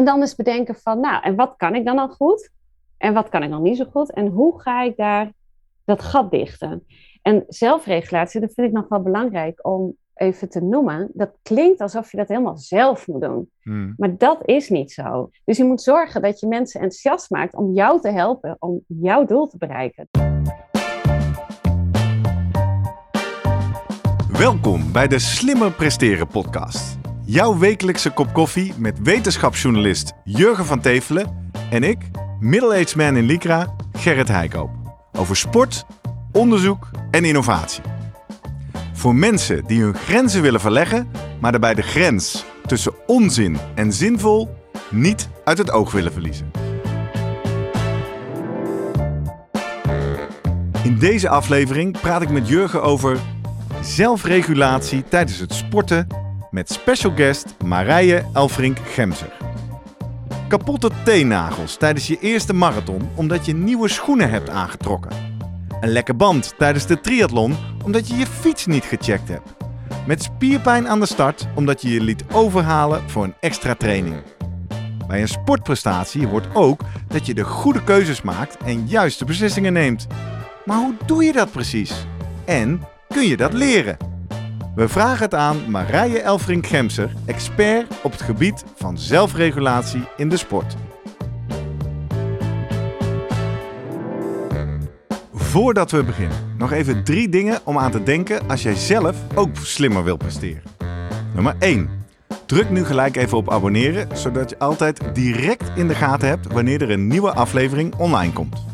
En dan eens bedenken van, nou, en wat kan ik dan al goed? En wat kan ik dan niet zo goed? En hoe ga ik daar dat gat dichten? En zelfregulatie, dat vind ik nog wel belangrijk om even te noemen. Dat klinkt alsof je dat helemaal zelf moet doen. Hmm. Maar dat is niet zo. Dus je moet zorgen dat je mensen enthousiast maakt om jou te helpen, om jouw doel te bereiken. Welkom bij de Slimmer Presteren podcast. Jouw wekelijkse kop koffie met wetenschapsjournalist Jurgen van Tevelen en ik, middle-aged man in Lycra, Gerrit Heikoop. Over sport, onderzoek en innovatie. Voor mensen die hun grenzen willen verleggen, maar daarbij de grens tussen onzin en zinvol niet uit het oog willen verliezen. In deze aflevering praat ik met Jurgen over zelfregulatie tijdens het sporten met special guest Marije Elfrink Gemser. Kapotte teennagels tijdens je eerste marathon omdat je nieuwe schoenen hebt aangetrokken. Een lekke band tijdens de triathlon omdat je je fiets niet gecheckt hebt. Met spierpijn aan de start omdat je je liet overhalen voor een extra training. Bij een sportprestatie wordt ook dat je de goede keuzes maakt en juiste beslissingen neemt. Maar hoe doe je dat precies? En kun je dat leren? We vragen het aan Marije Elfrink Gemser, expert op het gebied van zelfregulatie in de sport. Voordat we beginnen, nog even drie dingen om aan te denken als jij zelf ook slimmer wilt presteren. Nummer 1. Druk nu gelijk even op abonneren, zodat je altijd direct in de gaten hebt wanneer er een nieuwe aflevering online komt.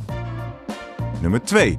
Nummer 2.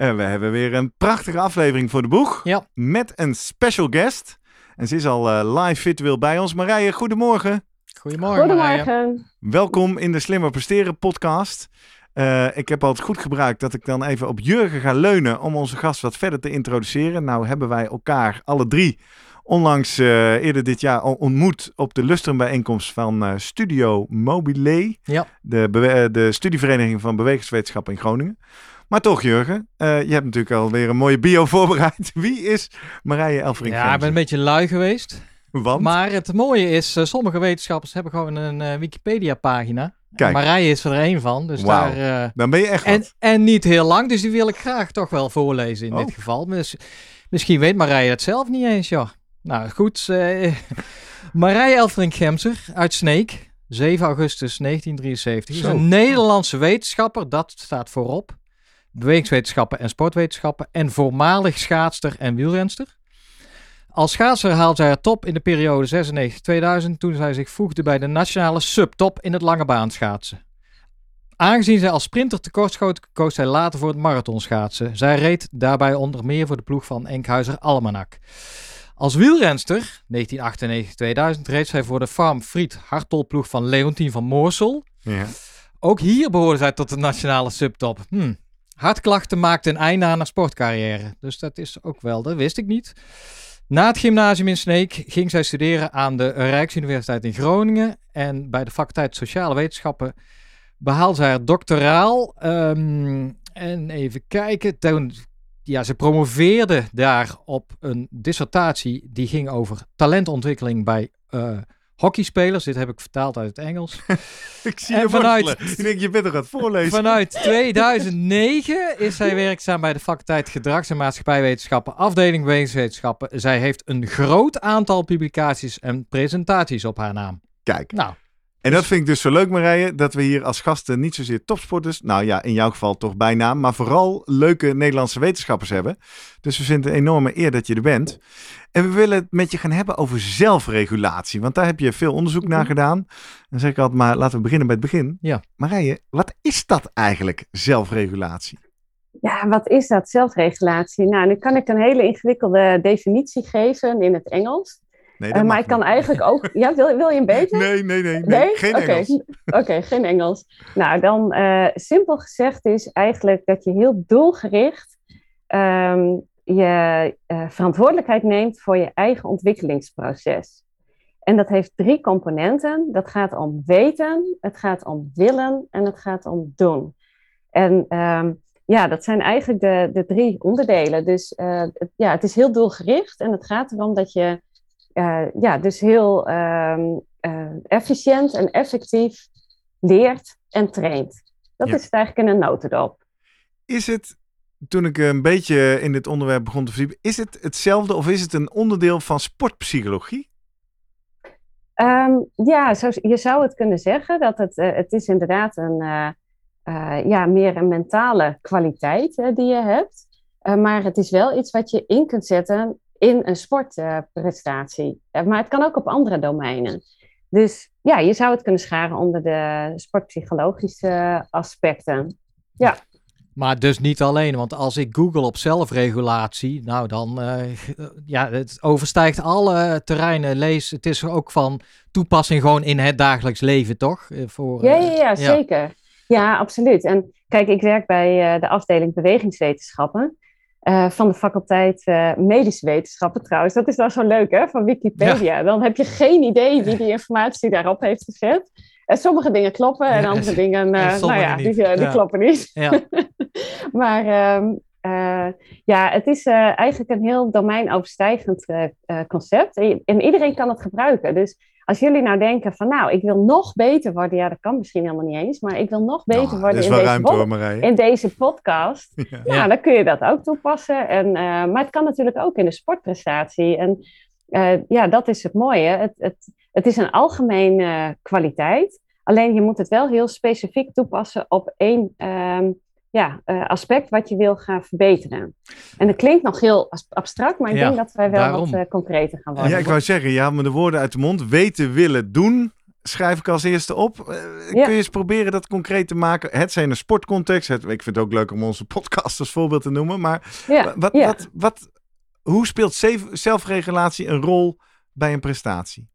En we hebben weer een prachtige aflevering voor de boeg. Ja. Met een special guest. En ze is al eh, live virtueel bij ons. Marije, goedemorgen. Goedemorgen. Marije. Goedemorgen. Welkom in de Slimmer Presteren podcast. Eh, ik heb altijd goed gebruikt dat ik dan even op Jurgen ga leunen om onze gast wat verder te introduceren. Nou hebben wij elkaar alle drie onlangs eh, eerder dit jaar al ontmoet op de lusterenbijeenkomst van eh, Studio Mobile. Ja. De, de studievereniging van bewegingswetenschap in Groningen. Maar toch Jurgen, eh, je hebt natuurlijk alweer een mooie bio voorbereid. Wie is Marije Elfrink Ja, ik ben een beetje lui geweest. Want? Maar het mooie is, eh, sommige wetenschappers hebben gewoon een eh, Wikipedia-pagina. Kijk. Marije is er één van. Dus Wauw. daar, dan ben je echt en, en niet heel lang, dus die wil ik graag toch wel voorlezen in Oh. dit geval. Dus, misschien weet Marije het zelf niet eens, ja. Nou goed, Marije Elfrink Gemser uit Sneek, 7 augustus 1973. Is een Nederlandse wetenschapper, dat staat voorop. Bewegingswetenschappen en sportwetenschappen. En voormalig schaatster en wielrenster. Als schaatser haalde zij haar top in de periode 96-2000 toen zij zich voegde bij de nationale subtop in het lange baan schaatsen. Aangezien zij als sprinter tekortschoot, koos zij later voor het marathonschaatsen. Zij reed daarbij onder meer voor de ploeg van Enkhuizer Almanak. Als wielrenster, 1998-2000, reed zij voor de Farm Fried Hartol-ploeg van Leontien van Moorsel. Ja. Ook hier behoorde zij tot de nationale subtop. Hm. Hartklachten maakten een einde aan haar sportcarrière. Dus dat is ook wel, dat wist ik niet. Na het gymnasium in Sneek ging zij studeren aan de Rijksuniversiteit in Groningen. En bij de faculteit Sociale Wetenschappen behaalde zij haar doctoraal. Ehm, en even kijken. Toen, ja, ze promoveerde daar op een dissertatie die ging over talentontwikkeling bij eh, hockeyspelers. Dit heb ik vertaald uit het Engels. Ik zie En je vanuit-. Ik denk, je bent er aan het voorlezen. Vanuit 2009 is zij werkzaam bij de faculteit Gedrags- en Maatschappijwetenschappen, afdeling Bewegingswetenschappen. Zij heeft een groot aantal publicaties en presentaties op haar naam. Kijk, Nou, en dat vind ik dus zo leuk Marije, dat we hier als gasten niet zozeer topsporters, nou ja, in jouw geval toch bijna, maar vooral leuke Nederlandse wetenschappers hebben. Dus we vinden het een enorme eer dat je er bent. En we willen het met je gaan hebben over zelfregulatie, want daar heb je veel onderzoek naar gedaan. Dan zeg ik altijd maar, laten we beginnen bij het begin. Ja. Marije, wat is dat eigenlijk, zelfregulatie? Ja, wat is dat, zelfregulatie? Nou, nu kan ik een hele ingewikkelde definitie geven in het Engels. Nee, Eh, maar ik kan niet. eigenlijk ook. Ja, wil, wil je een beetje? Nee, nee, nee. nee. Geen. Engels. Oké, geen Engels. Nou, dan eh, simpel gezegd is eigenlijk dat je heel doelgericht ehm, je eh, verantwoordelijkheid neemt voor je eigen ontwikkelingsproces. En dat heeft drie componenten. Dat gaat om weten, het gaat om willen en het gaat om doen. En ehm, ja, dat zijn eigenlijk de, de drie onderdelen. Dus ja, het is heel doelgericht en het gaat erom dat je eh, ja, dus heel ehm, eh, efficiënt en effectief leert en traint. Dat Ja. is het eigenlijk in een notendop. Is het, toen ik een beetje in dit onderwerp begon te verdiepen, is het hetzelfde of is het een onderdeel van sportpsychologie? Ehm, ja, zo, je zou het kunnen zeggen dat het, eh, het is inderdaad een, ja, meer een mentale kwaliteit die je hebt. Maar het is wel iets wat je in kunt zetten in een sportprestatie. Eh, maar het kan ook op andere domeinen. Dus ja, je zou het kunnen scharen onder de sportpsychologische aspecten. Maar dus niet alleen, want als ik google op zelfregulatie, nou dan, eh, ja, het overstijgt alle terreinen. Lees, het is ook van toepassing gewoon in het dagelijks leven, toch? Eh, Voor, Ja, eh, ja, ja, zeker. Ja, absoluut. En kijk, ik werk bij eh, de afdeling bewegingswetenschappen eh, van de faculteit eh, medische wetenschappen trouwens. Dat is wel zo leuk, hè, van Wikipedia. Dan heb je geen idee wie die informatie daarop heeft gezet. En sommige dingen kloppen en Ja, andere dingen, eh, nou ja, die, die Ja. kloppen niet. Ja. Maar ehm, eh, ja, het is eigenlijk een heel domeinoverstijgend concept. En, en iedereen kan het gebruiken. Dus als jullie nou denken van nou, ik wil nog beter worden. Ja, dat kan misschien helemaal niet eens. Maar ik wil nog beter Nou, er worden is in wel deze, hoor, Marije. in deze podcast. Ja. Ja. dan kun je dat ook toepassen. En, eh, maar het kan natuurlijk ook in de sportprestatie. En eh, ja, dat is het mooie. Het, het, het is een algemene kwaliteit. Alleen je moet het wel heel specifiek toepassen op één ehm, ja, eh, aspect wat je wil gaan verbeteren. En dat klinkt nog heel abstract, maar ik Ja, denk dat wij wel daarom. wat eh, concreter gaan worden. Ja, ik wou zeggen, ja, maar de woorden uit de mond. Weten, willen, doen. Schrijf ik als eerste op. Eh, Ja. Kun je eens proberen dat concreet te maken? Het zijn een sportcontext. Het, ik vind het ook leuk om onze podcast als voorbeeld te noemen. Maar ja, wat, ja. wat, wat, hoe speelt zelf- zelfregulatie een rol bij een prestatie?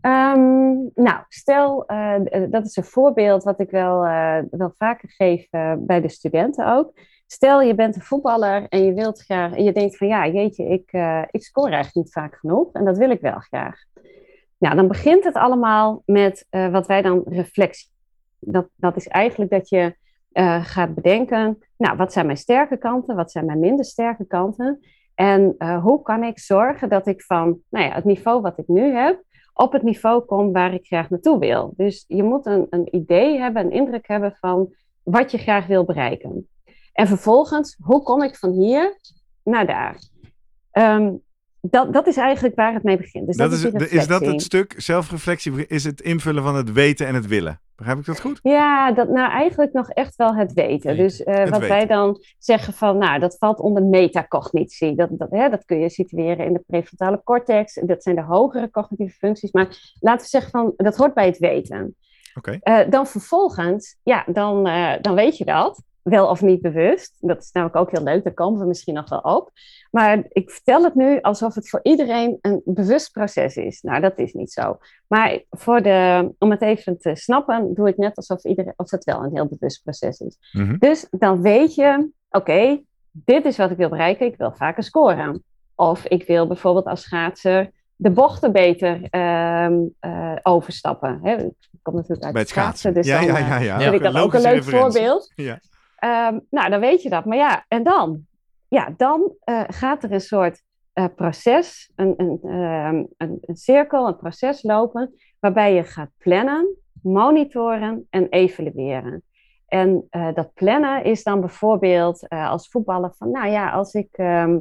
Ehm, nou, stel, eh, d- dat is een voorbeeld wat ik wel, eh, wel vaker geef eh, bij de studenten ook. Stel, je bent een voetballer en je wilt graag, en je denkt van ja, jeetje, ik, eh, ik score eigenlijk niet vaak genoeg en dat wil ik wel graag. Nou, dan begint het allemaal met eh, wat wij dan reflectie. Dat, dat is eigenlijk dat je eh, gaat bedenken, nou, wat zijn mijn sterke kanten, wat zijn mijn minder sterke kanten? En eh, hoe kan ik zorgen dat ik van nou ja, het niveau wat ik nu heb, op het niveau kom waar ik graag naartoe wil. Dus je moet een, een idee hebben, een indruk hebben van wat je graag wil bereiken. En vervolgens, hoe kom ik van hier naar daar? Ehm, dat, dat is eigenlijk waar het mee begint. Dus dat, Dat is, is dat het stuk zelfreflectie? Is het invullen van het weten en het willen? Begrijp ik dat goed? Ja, dat, nou eigenlijk nog echt wel het weten. Dus eh, Het wat wij dan zeggen van, nou, dat valt onder metacognitie. Dat, dat, hè, dat kun je situeren in de prefrontale cortex. Dat zijn de hogere cognitieve functies. Maar laten we zeggen van, dat hoort bij het weten. Oké. Eh, dan vervolgens, ja, dan, eh, dan weet je dat. Wel of niet bewust. Dat is namelijk ook heel leuk, daar komen we misschien nog wel op. Maar ik vertel het nu alsof het voor iedereen een bewust proces is. Nou, dat is niet zo. Maar voor de, om het even te snappen, doe ik net alsof, iedereen, of het wel een heel bewust proces is. Mhm. Dus dan weet je, oké, dit is wat ik wil bereiken. Ik wil vaker scoren. Of ik wil bijvoorbeeld als schaatser de bochten beter ehm, eh, overstappen. Hè? Ik kom natuurlijk uit Bij het schaatsen. dus ja, dan, ja, eh, ja, ja. vind ik dat ook een leuk referentie. voorbeeld. Ja. Ehm, nou, dan weet je dat. Maar ja, en dan? Ja, dan eh, gaat er een soort eh, proces, een, een, ehm, een, een cirkel, een proces lopen, waarbij je gaat plannen, monitoren en evalueren. En eh, dat plannen is dan bijvoorbeeld als voetballer van, nou ja, als ik ehm,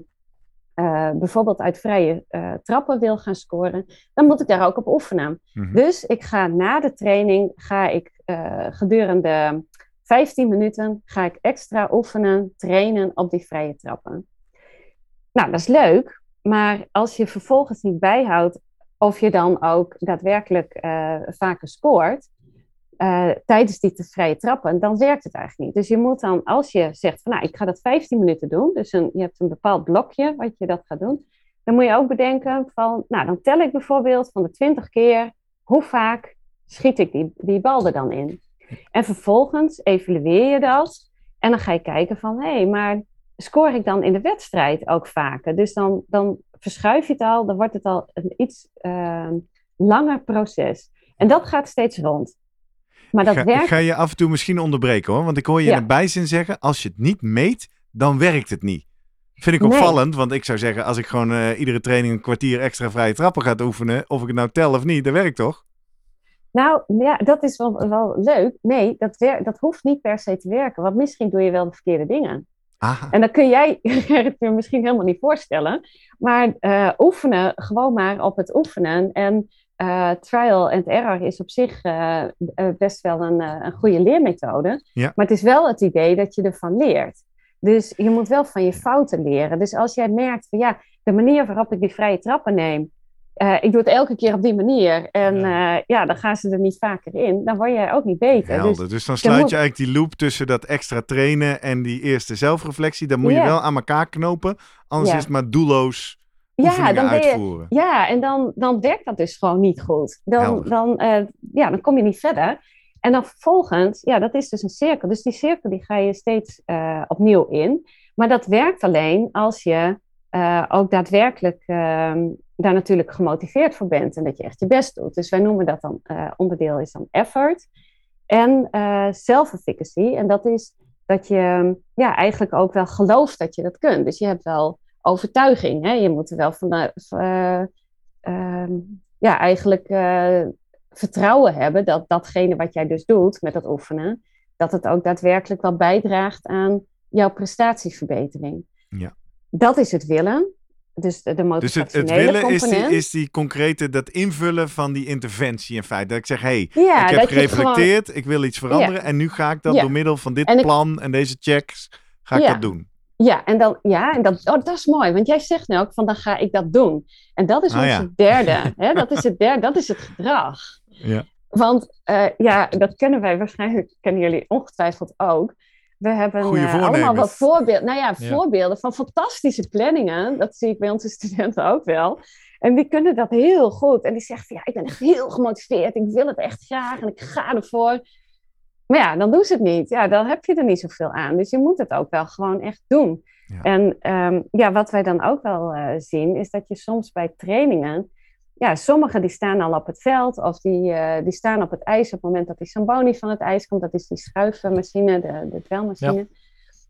eh, bijvoorbeeld uit vrije trappen wil gaan scoren, dan moet ik daar ook op oefenen. Mhm. Dus ik ga na de training, ga ik gedurende 15 minuten, ga ik extra oefenen, trainen op die vrije trappen. Nou, dat is leuk, maar als je vervolgens niet bijhoudt of je dan ook daadwerkelijk eh, vaker scoort eh, tijdens die vrije trappen, dan werkt het eigenlijk niet. Dus je moet dan, als je zegt van nou, ik ga dat 15 minuten doen, dus je hebt een bepaald blokje wat je dat gaat doen, dan moet je ook bedenken van, nou, dan tel ik bijvoorbeeld van de 20 keer, hoe vaak schiet ik die, die bal er dan in? En vervolgens evalueer je dat en dan ga je kijken van, hé, hey, maar scoor ik dan in de wedstrijd ook vaker? Dus dan, dan verschuif je het al, dan wordt het al een iets uh, langer proces. En dat gaat steeds rond. Maar dat ga, werkt... Ik ga je af en toe misschien onderbreken hoor, want ik hoor je in de bijzin zeggen, als je het niet meet, dan werkt het niet. Vind ik opvallend, want ik zou zeggen, als ik gewoon uh, iedere training een kwartier extra vrije trappen ga oefenen, of ik het nou tel of niet, dat werkt toch? Nou ja, dat is wel, wel leuk. Nee, dat, dat hoeft niet per se te werken, want misschien doe je wel de verkeerde dingen. Aha. En dan kun jij het je misschien helemaal niet voorstellen. Maar uh, oefenen, gewoon maar op het oefenen. En uh, trial and error is op zich uh, best wel een, een goede leermethode. Ja. Maar het is wel het idee dat je ervan leert. Dus je moet wel van je fouten leren. Dus als jij merkt van ja, de manier waarop ik die vrije trappen neem, uh, ik doe het elke keer op die manier. En ja. Uh, ja. dan gaan ze er niet vaker in. Dan word jij ook niet beter. Helder. Dus, dus dan sluit je eigenlijk die loop tussen dat extra trainen en die eerste zelfreflectie. Dan moet je wel aan elkaar knopen. Anders is het maar doelloos ja, dan uitvoeren. Je, ja, en dan, dan werkt dat dus gewoon niet goed. Dan, dan, uh, ja, dan kom je niet verder. En dan vervolgens, ja, dat is dus een cirkel. Dus die cirkel die ga je steeds opnieuw in. Maar dat werkt alleen als je ook daadwerkelijk ehm, daar natuurlijk gemotiveerd voor bent en dat je echt je best doet. Dus wij noemen dat dan, uh, onderdeel is dan effort en uh, self-efficacy. En dat is dat je ja, eigenlijk ook wel gelooft dat je dat kunt. Dus je hebt wel overtuiging. Hè? Je moet er wel van, uh, ja, eigenlijk vertrouwen hebben dat datgene wat jij dus doet met dat oefenen, dat het ook daadwerkelijk wel bijdraagt aan jouw prestatieverbetering. Ja. Dat is het willen. Dus de, de Dus het, het willen is die, is die concrete, dat invullen van die interventie in feite. Dat ik zeg, hé, hey, ik heb gereflecteerd, ik wil iets veranderen en nu ga ik dat door middel van dit plan en deze checks, ga ik dat doen. Ja, en dan, ja, en dat, oh, dat is mooi, want jij zegt nu ook van dan ga ik dat doen. En dat is ah, ons derde, hè? dat is het derde, dat is het gedrag. Ja. Want uh, ja, dat kennen wij waarschijnlijk, kennen jullie ongetwijfeld ook. We hebben uh, allemaal wat voorbeelden, nou ja, voorbeelden van fantastische planningen. Dat zie ik bij onze studenten ook wel. En die kunnen dat heel goed. En die zeggen ja, ik ben echt heel gemotiveerd. Ik wil het echt graag en ik ga ervoor. Maar ja, dan doen ze het niet. Ja, dan heb je er niet zoveel aan. Dus je moet het ook wel gewoon echt doen. En um, ja, wat wij dan ook wel uh, zien, is dat je soms bij trainingen ja, sommigen die staan al op het veld of die, uh, die staan op het ijs op het moment dat die Samboni van het ijs komt. Dat is die schuifmachine, de, de dwelmachine.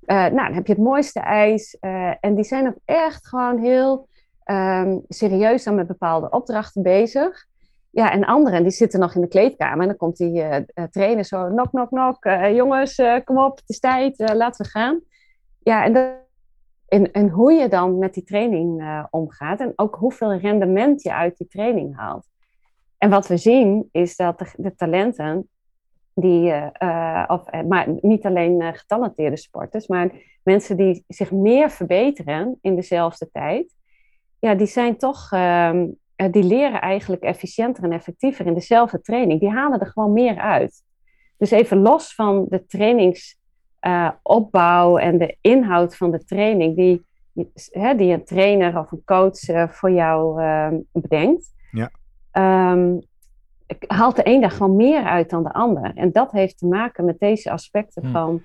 Ja. Uh, nou, dan heb je het mooiste ijs. Uh, en die zijn ook echt gewoon heel um, serieus dan met bepaalde opdrachten bezig. Ja, en anderen die zitten nog in de kleedkamer. En dan komt die trainer zo, nok, nok, nok. jongens, kom op, het is tijd, laten we gaan. Ja, en dat en, en hoe je dan met die training uh, omgaat en ook hoeveel rendement je uit die training haalt. En wat we zien is dat de, de talenten, die, uh, of, maar niet alleen getalenteerde sporters, maar mensen die zich meer verbeteren in dezelfde tijd, ja, die zijn toch, uh, die leren eigenlijk efficiënter en effectiever in dezelfde training. Die halen er gewoon meer uit. Dus even los van de trainings uh, opbouw en de inhoud van de training die, hè, die een trainer of een coach uh, voor jou uh, bedenkt, ja. Um, haalt de een daar gewoon meer uit dan de ander. En dat heeft te maken met deze aspecten hm. van.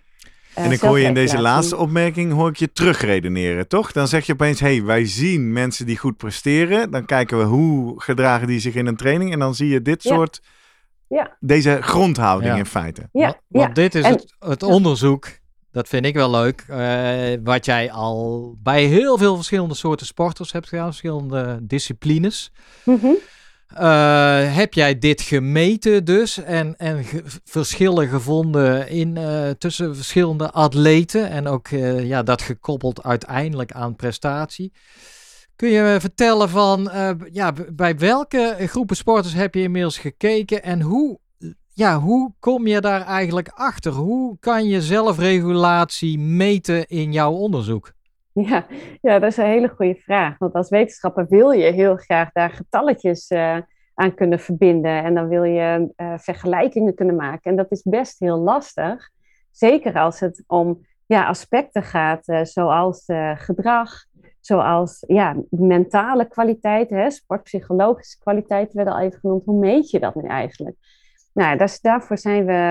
en ik hoor je in deze laatste opmerking hoor ik je terugredeneren, toch? Dan zeg je opeens, hé, hey, wij zien mensen die goed presteren. Dan kijken we hoe gedragen die zich in een training. En dan zie je dit soort ja. Deze grondhouding in feite. Ja, want, dit is het, het, onderzoek, dat vind ik wel leuk, uh, wat jij al bij heel veel verschillende soorten sporters hebt gedaan, verschillende disciplines. Mm heb jij dit gemeten dus en, en verschillen gevonden in, uh, tussen verschillende atleten en ook ja, dat gekoppeld uiteindelijk aan prestatie? Kun je vertellen van uh, ja, bij welke groepen sporters heb je inmiddels gekeken en hoe, ja, hoe kom je daar eigenlijk achter? Hoe kan je zelfregulatie meten in jouw onderzoek? Ja, ja, dat is een hele goede vraag. Want als wetenschapper wil je heel graag daar getalletjes aan kunnen verbinden. En dan wil je vergelijkingen kunnen maken. En dat is best heel lastig. Zeker als het om ja, aspecten gaat, zoals gedrag, zoals ja, mentale kwaliteit, hè, sportpsychologische kwaliteit werden al even genoemd. Hoe meet je dat nu eigenlijk? Nou, dus daarvoor zijn we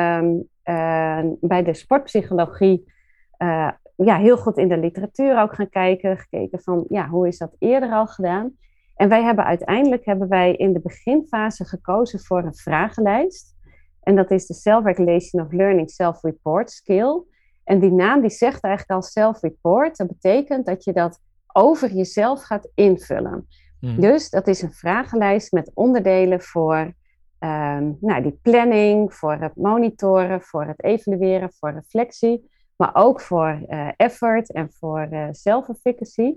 uh, bij de sportpsychologie uh, ja, heel goed in de literatuur ook gaan kijken. Gekeken van, ja, hoe is dat eerder al gedaan? En wij hebben uiteindelijk hebben wij in de beginfase gekozen voor een vragenlijst. En dat is de Self-Regulation of Learning Self-Report Skill. En die naam die zegt eigenlijk al self-report. Dat betekent dat je dat over jezelf gaat invullen. Hmm. Dus dat is een vragenlijst met onderdelen voor um, nou, die planning, voor het monitoren, voor het evalueren, voor reflectie, maar ook voor uh, effort en voor uh, self-efficacy.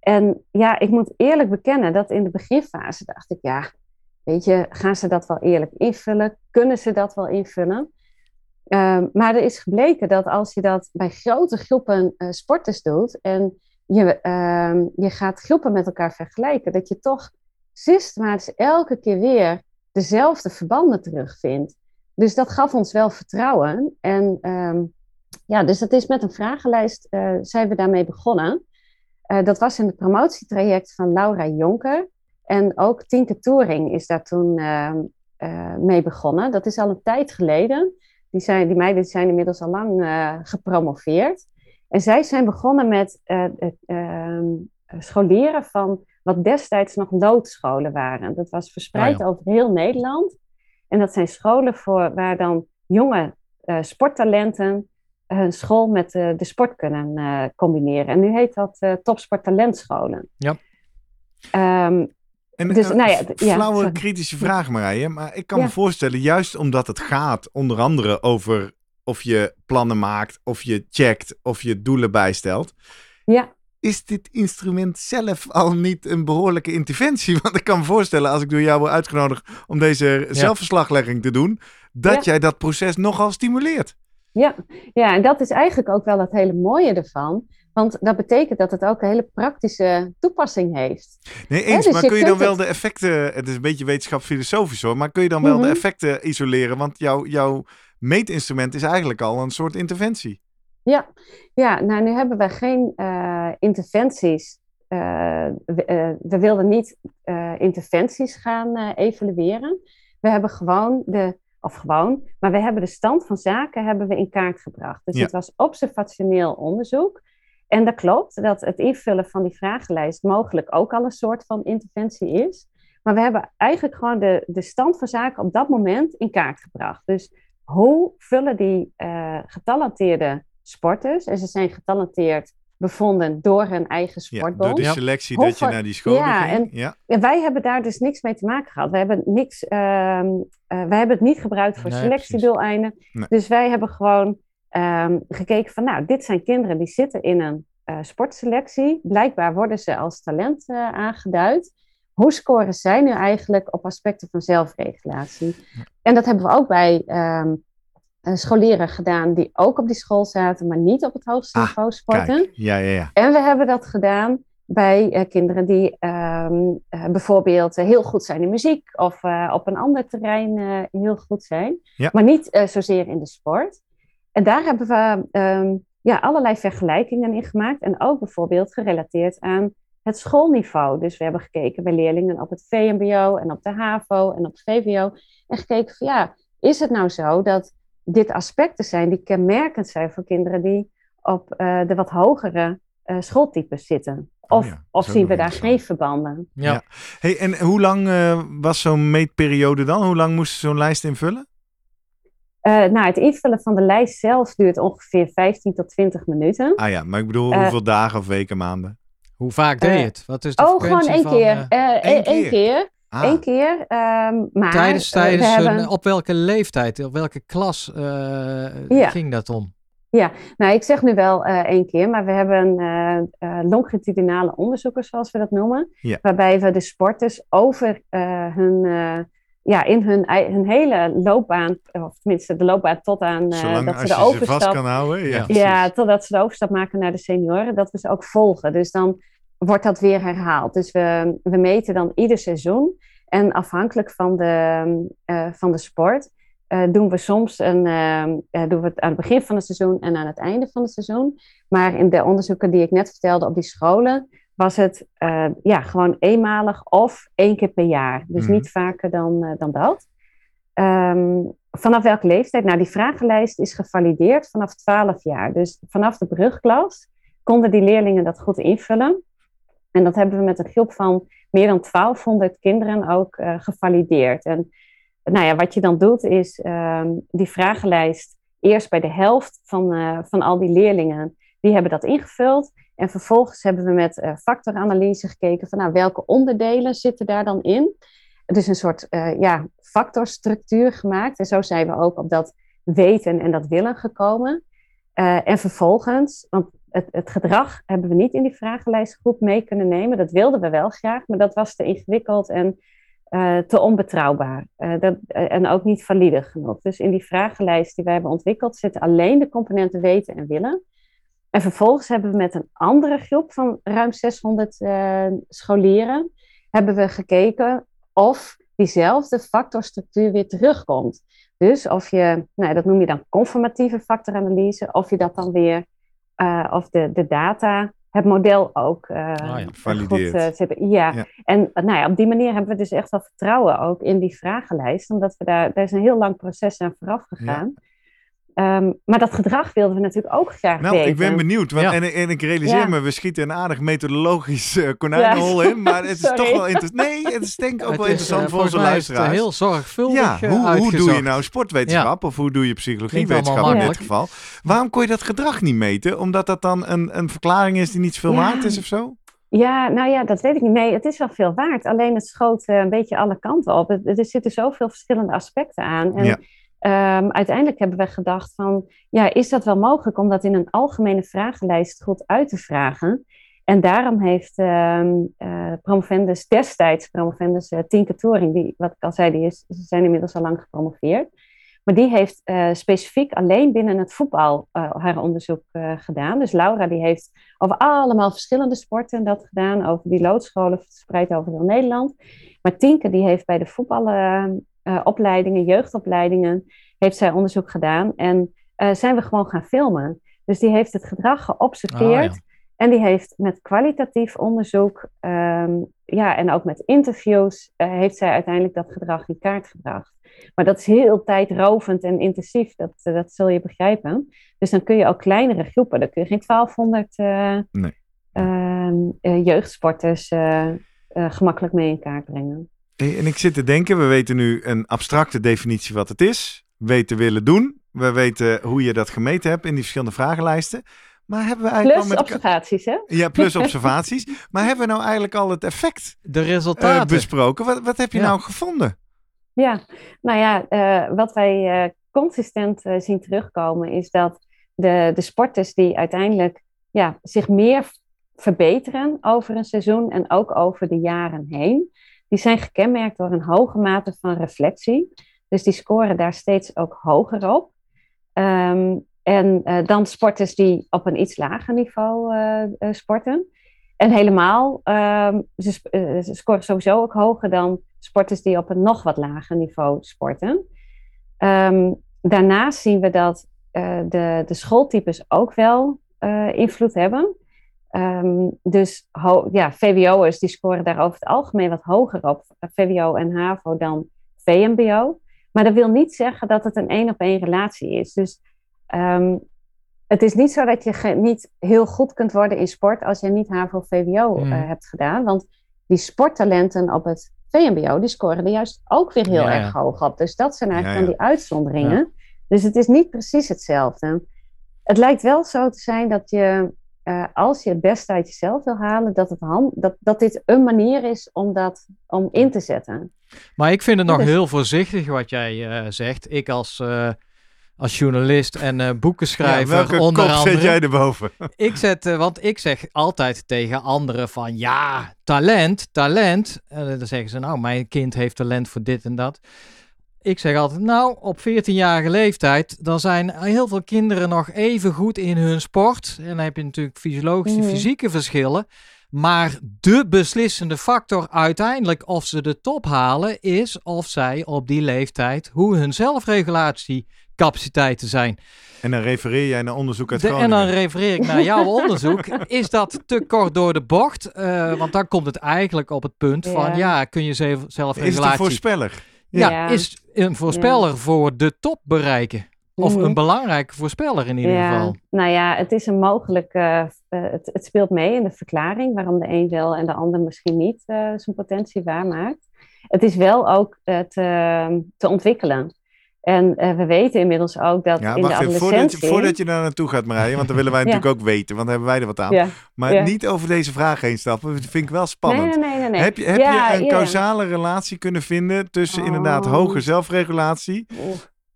En ja, ik moet eerlijk bekennen dat in de beginfase dacht ik, ja, weet je, gaan ze dat wel eerlijk invullen? Kunnen ze dat wel invullen? Um, maar er is gebleken dat als je dat bij grote groepen uh, sporters doet en je, uh, je gaat groepen met elkaar vergelijken, dat je toch systematisch elke keer weer dezelfde verbanden terugvindt. Dus dat gaf ons wel vertrouwen. En um, ja, dus dat is met een vragenlijst uh, zijn we daarmee begonnen. Uh, dat was in het promotietraject van Laura Jonker. En ook Tinke Touring is daar toen uh, mee begonnen. Dat is al een tijd geleden. Die, zijn, die meiden zijn inmiddels al lang gepromoveerd. En zij zijn begonnen met het ehm, scholieren van wat destijds nog loodscholen waren. Dat was verspreid ah, over heel Nederland. En dat zijn scholen voor, waar dan jonge uh, sporttalenten hun school met uh, de sport kunnen uh, combineren. En nu heet dat topsporttalentscholen. Ja. Um, en dus, nou ja, flauwe ja, kritische vraag Marije, maar ik kan me voorstellen, juist omdat het gaat onder andere over of je plannen maakt, of je checkt, of je doelen bijstelt. Ja is dit instrument zelf al niet een behoorlijke interventie? Want ik kan me voorstellen, als ik door jou word uitgenodigd om deze zelfverslaglegging te doen, dat jij dat proces nogal stimuleert. Ja. ja, en dat is eigenlijk ook wel het hele mooie ervan. Want dat betekent dat het ook een hele praktische toepassing heeft. Nee, eens. Dus maar kun je dan wel de effecten, het is een beetje wetenschap filosofisch hoor, maar kun je dan wel de mhm. effecten isoleren? Want jouw, jouw meetinstrument is eigenlijk al een soort interventie. Ja, ja nou nu hebben we geen uh, interventies. Uh, we, uh, we, wilden niet interventies gaan evalueren. We hebben gewoon de, of gewoon, maar we hebben de stand van zaken hebben we in kaart gebracht. Dus het was observationeel onderzoek. En dat klopt, dat het invullen van die vragenlijst mogelijk ook al een soort van interventie is. Maar we hebben eigenlijk gewoon de, de stand van zaken op dat moment in kaart gebracht. Dus hoe vullen die getalenteerde sporters. En ze zijn getalenteerd bevonden door hun eigen sportbond. Ja, door de selectie dat je naar die school ja, ging. En, ja. wij hebben daar dus niks mee te maken gehad. We hebben, niks, uh, wij hebben het niet gebruikt voor nee, selectiedoeleinden. Dus wij hebben gewoon um, gekeken van, nou, dit zijn kinderen die zitten in een uh, sportselectie. Blijkbaar worden ze als talent aangeduid. Hoe scoren zij nu eigenlijk op aspecten van zelfregulatie? En dat hebben we ook bij um, uh, scholieren gedaan die ook op die school zaten, maar niet op het hoogste ah, niveau sporten. Ja, ja, ja. En we hebben dat gedaan bij uh, kinderen die um, uh, bijvoorbeeld heel goed zijn in muziek of op een ander terrein heel goed zijn, ja. maar niet zozeer in de sport. En daar hebben we um, ja, allerlei vergelijkingen in gemaakt en ook bijvoorbeeld gerelateerd aan het schoolniveau. Dus we hebben gekeken bij leerlingen op het VMBO en op de HAVO en op het VWO en gekeken van ja, is het nou zo dat dit aspecten zijn die kenmerkend zijn voor kinderen die op uh, de wat hogere uh, schooltypes zitten. Oh of, oh ja, of zien we daar geen verbanden? Ja. ja. Hey, en hoe lang uh, was zo'n meetperiode dan? Hoe lang moest zo'n lijst invullen? nou, het invullen van de lijst zelf duurt ongeveer 15 tot 20 minuten. Ah ja, maar ik bedoel hoeveel dagen of weken, maanden? Hoe vaak deed je het? Wat is de oh, gewoon één keer. Eén keer. keer. Ah. Eén keer. Um, maar tijdens tijdens hebben... op welke leeftijd, op welke klas uh, ging dat om? Ja, nou ik zeg nu wel uh, één keer, maar we hebben uh, longitudinale onderzoekers, zoals we dat noemen. Ja. Waarbij we de sporters over hun, ja, in hun, hun hele loopbaan, of tenminste de loopbaan tot aan dat ze de overstap. Ze vast kan houden, ja. ja, totdat ze de overstap maken naar de senioren, dat we ze ook volgen. Dus dan wordt dat weer herhaald. Dus we, we meten dan ieder seizoen. En afhankelijk van de, uh, van de sport uh, doen we soms een, uh, doen we het aan het begin van het seizoen en aan het einde van het seizoen. Maar in de onderzoeken die ik net vertelde op die scholen, was het ja, gewoon eenmalig of één keer per jaar. Dus Mhm. niet vaker dan, eh, dan dat. Ehm, vanaf welke leeftijd? Nou, die vragenlijst is gevalideerd vanaf 12 jaar. Dus vanaf de brugklas konden die leerlingen dat goed invullen. En dat hebben we met een groep van meer dan 1200 kinderen ook eh, gevalideerd. En nou ja, wat je dan doet is ehm, die vragenlijst eerst bij de helft van, eh, van al die leerlingen, die hebben dat ingevuld. En vervolgens hebben we met eh, factoranalyse gekeken van nou, welke onderdelen zitten daar dan in. Dus een soort ja, factorstructuur gemaakt. En zo zijn we ook op dat weten en dat willen gekomen. En vervolgens, want het, gedrag hebben we niet in die vragenlijst goed mee kunnen nemen. Dat wilden we wel graag, maar dat was te ingewikkeld en eh, te onbetrouwbaar. Eh, dat, eh, en ook niet valide genoeg. Dus in die vragenlijst die wij hebben ontwikkeld zitten alleen de componenten weten en willen. En vervolgens hebben we met een andere groep van ruim 600 eh, scholieren hebben we gekeken of diezelfde factorstructuur weer terugkomt. Dus of je, nou, dat noem je dan conformatieve factoranalyse, of je dat dan weer, eh, of de, de data, het model ook eh ja. Valideert. goed eh. Ja. Ja. en nou ja, op die manier hebben we dus echt wel vertrouwen ook in die vragenlijst, omdat we daar, daar is een heel lang proces aan vooraf gegaan. Ehm, maar dat gedrag wilden we natuurlijk ook graag Nou, weten. ik ben benieuwd. Want, Ja. en, en ik realiseer Ja. me, we schieten een aardig methodologisch eh, konijnenhol in. Maar het is toch wel interessant. Nee, het is denk ik ook Het wel is, interessant eh, voor onze het, eh, luisteraars. heel zorgvuldig ja, hoe, hoe doe je nou sportwetenschap of hoe doe je psychologiewetenschap in dit geval? Waarom kon je dat gedrag niet meten? Omdat dat dan een, een verklaring is die niet zoveel Ja. waard is of zo? Ja, nou ja, dat weet ik niet. Nee, het is wel veel waard. Alleen het schoot een beetje alle kanten op. Het- Er zitten zoveel verschillende aspecten aan. En Ehm, uiteindelijk hebben we gedacht van, ja, is dat wel mogelijk om dat in een algemene vragenlijst goed uit te vragen? En daarom heeft ehm eh, promovendus destijds, promovendus uh, Tinke Toring, die, wat ik al zei, die is, ze zijn inmiddels al lang gepromoveerd. Maar die heeft eh, specifiek alleen binnen het voetbal eh, haar onderzoek eh, gedaan. Dus Laura die heeft over allemaal verschillende sporten dat gedaan, over die loodscholen verspreid over heel Nederland. Maar Tinke die heeft bij de voetbalopleidingen, jeugdopleidingen, heeft zij onderzoek gedaan en eh, zijn we gewoon gaan filmen. Dus die heeft het gedrag geobserveerd ja. en die heeft met kwalitatief onderzoek ehm, ja, en ook met interviews eh, heeft zij uiteindelijk dat gedrag in kaart gebracht. Maar dat is heel tijdrovend en intensief, dat, eh, dat zul je begrijpen. Dus dan kun je ook kleinere groepen, dan kun je geen 1200 eh, Nee. ehm, eh, jeugdsporters eh, eh, gemakkelijk mee in kaart brengen. Hey, En ik zit te denken, we weten nu een abstracte definitie wat het is. Weten willen doen. We weten hoe je dat gemeten hebt in die verschillende vragenlijsten. Maar hebben we eigenlijk Plus al met observaties, hè? Ja, plus observaties. maar hebben we nou eigenlijk al het effect De eh, resultaten. besproken? Wat, wat heb je Ja. nou gevonden? Ja, nou ja, eh, wat wij eh, consistent eh, zien terugkomen is dat de, de sporters die uiteindelijk ja, zich meer verbeteren over een seizoen en ook over de jaren heen, die zijn gekenmerkt door een hoge mate van reflectie. Dus die scoren daar steeds ook hoger op. Ehm, en eh, dan sporters die op een iets lager niveau eh, eh, sporten. En helemaal, ehm, ze, scoren sowieso ook hoger dan sporters die op een nog wat lager niveau sporten. Ehm, daarnaast zien we dat de, de schooltypes ook wel invloed hebben. Ehm, dus ja, VWO'ers die scoren daar over het algemeen wat hoger op, eh, VWO en HAVO, dan VMBO. Maar dat wil niet zeggen dat het een één op één relatie is. Dus ehm, het is niet zo dat je niet heel goed kunt worden in sport als je niet HAVO-VWO Mm. eh, hebt gedaan. Want die sporttalenten op het VMBO, die scoren er juist ook weer heel Ja, ja. erg hoog op. Dus dat zijn eigenlijk Ja, dan die uitzonderingen. Dus het is niet precies hetzelfde. Het lijkt wel zo te zijn dat je, eh, als je het beste uit jezelf wil halen, dat, het hand, dat, dat dit een manier is om dat om in te zetten. Maar ik vind het nog Dus- heel voorzichtig wat jij eh, zegt. Ik als, eh, als journalist en eh Ja, boekenschrijver welke onder kop andere. zet jij erboven? Ik zet, want ik zeg altijd tegen anderen van ja, talent, talent. En dan zeggen ze nou, mijn kind heeft talent voor dit en dat. Ik zeg altijd, nou, op 14-jarige leeftijd, dan zijn heel veel kinderen nog even goed in hun sport. En dan heb je natuurlijk fysiologische, Mhm. fysieke verschillen. Maar de beslissende factor uiteindelijk of ze de top halen, is of zij op die leeftijd, hoe hun zelfregulatie capaciteiten zijn. En dan refereer jij naar onderzoek uit De- en Groningen. dan refereer ik naar jouw onderzoek. Is dat te kort door de bocht? Eh, want dan komt het eigenlijk op het punt van, Ja. ja, kun je zelf- Is het een zelfregulatie... voorspeller? ja, Ja. is een voorspeller voor de top bereiken. Of Mhm. een belangrijke voorspeller in ieder ja. geval. Nou ja, het is een mogelijk. eh, eh, het, het speelt mee in de verklaring waarom de een wel en de ander misschien niet eh, zijn potentie waarmaakt. Het is wel ook te, te ontwikkelen. En eh, we weten inmiddels ook dat Ja, in de even. Voordat adolescentie... je, voordat je daar naartoe gaat, Marije, want dan willen wij Ja. natuurlijk ook weten, want dan hebben wij er wat aan. Ja. Maar Ja. niet over deze vraag heen stappen, dat vind ik wel spannend. Nee, nee, nee, nee, nee. Heb je, heb Ja, je een causale relatie kunnen vinden tussen inderdaad Oh. hoge zelfregulatie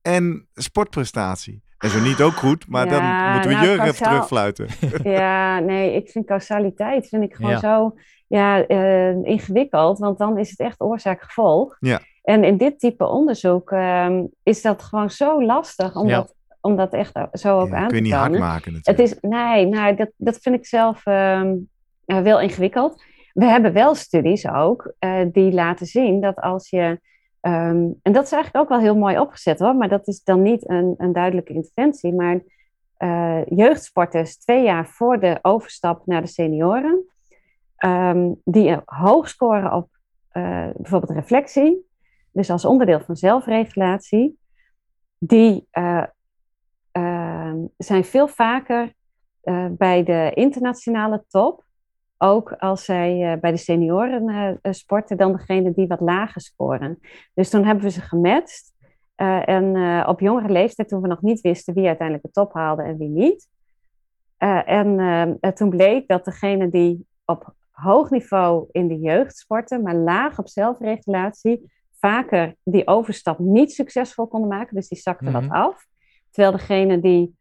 en sportprestatie? En zo niet ook goed, maar dan moeten we nou, Jurgen even causaal- terugfluiten. Ja, nee, ik vind causaliteit vind ik gewoon Ja. zo ja, eh, ingewikkeld, want dan is het echt oorzaak-gevolg. Ja. En in dit type onderzoek ehm, is dat gewoon zo lastig om, Ja. dat, om dat echt zo ook Ja, aan kun je te niet hard maken Het natuurlijk. is, nee, nou, dat, dat vind ik zelf ehm, eh, wel ingewikkeld. We hebben wel studies ook eh, die laten zien dat als je. ehm, en dat is eigenlijk ook wel heel mooi opgezet hoor, maar dat is dan niet een, een duidelijke interventie. Maar eh, jeugdsporters twee jaar voor de overstap naar de senioren, ehm, die hoog scoren op eh, bijvoorbeeld reflectie, dus als onderdeel van zelfregulatie, die eh, ehm, zijn veel vaker eh, bij de internationale top, ook als zij eh, bij de senioren sporten, dan degene die wat lager scoren. Dus toen hebben we ze gematcht. En op jongere leeftijd, toen we nog niet wisten wie uiteindelijk de top haalde en wie niet. En eh, toen bleek dat degene die op hoog niveau in de jeugd sporten, maar laag op zelfregulatie, vaker die overstap niet succesvol konden maken. Dus die zakten Mhm. wat af. Terwijl degene die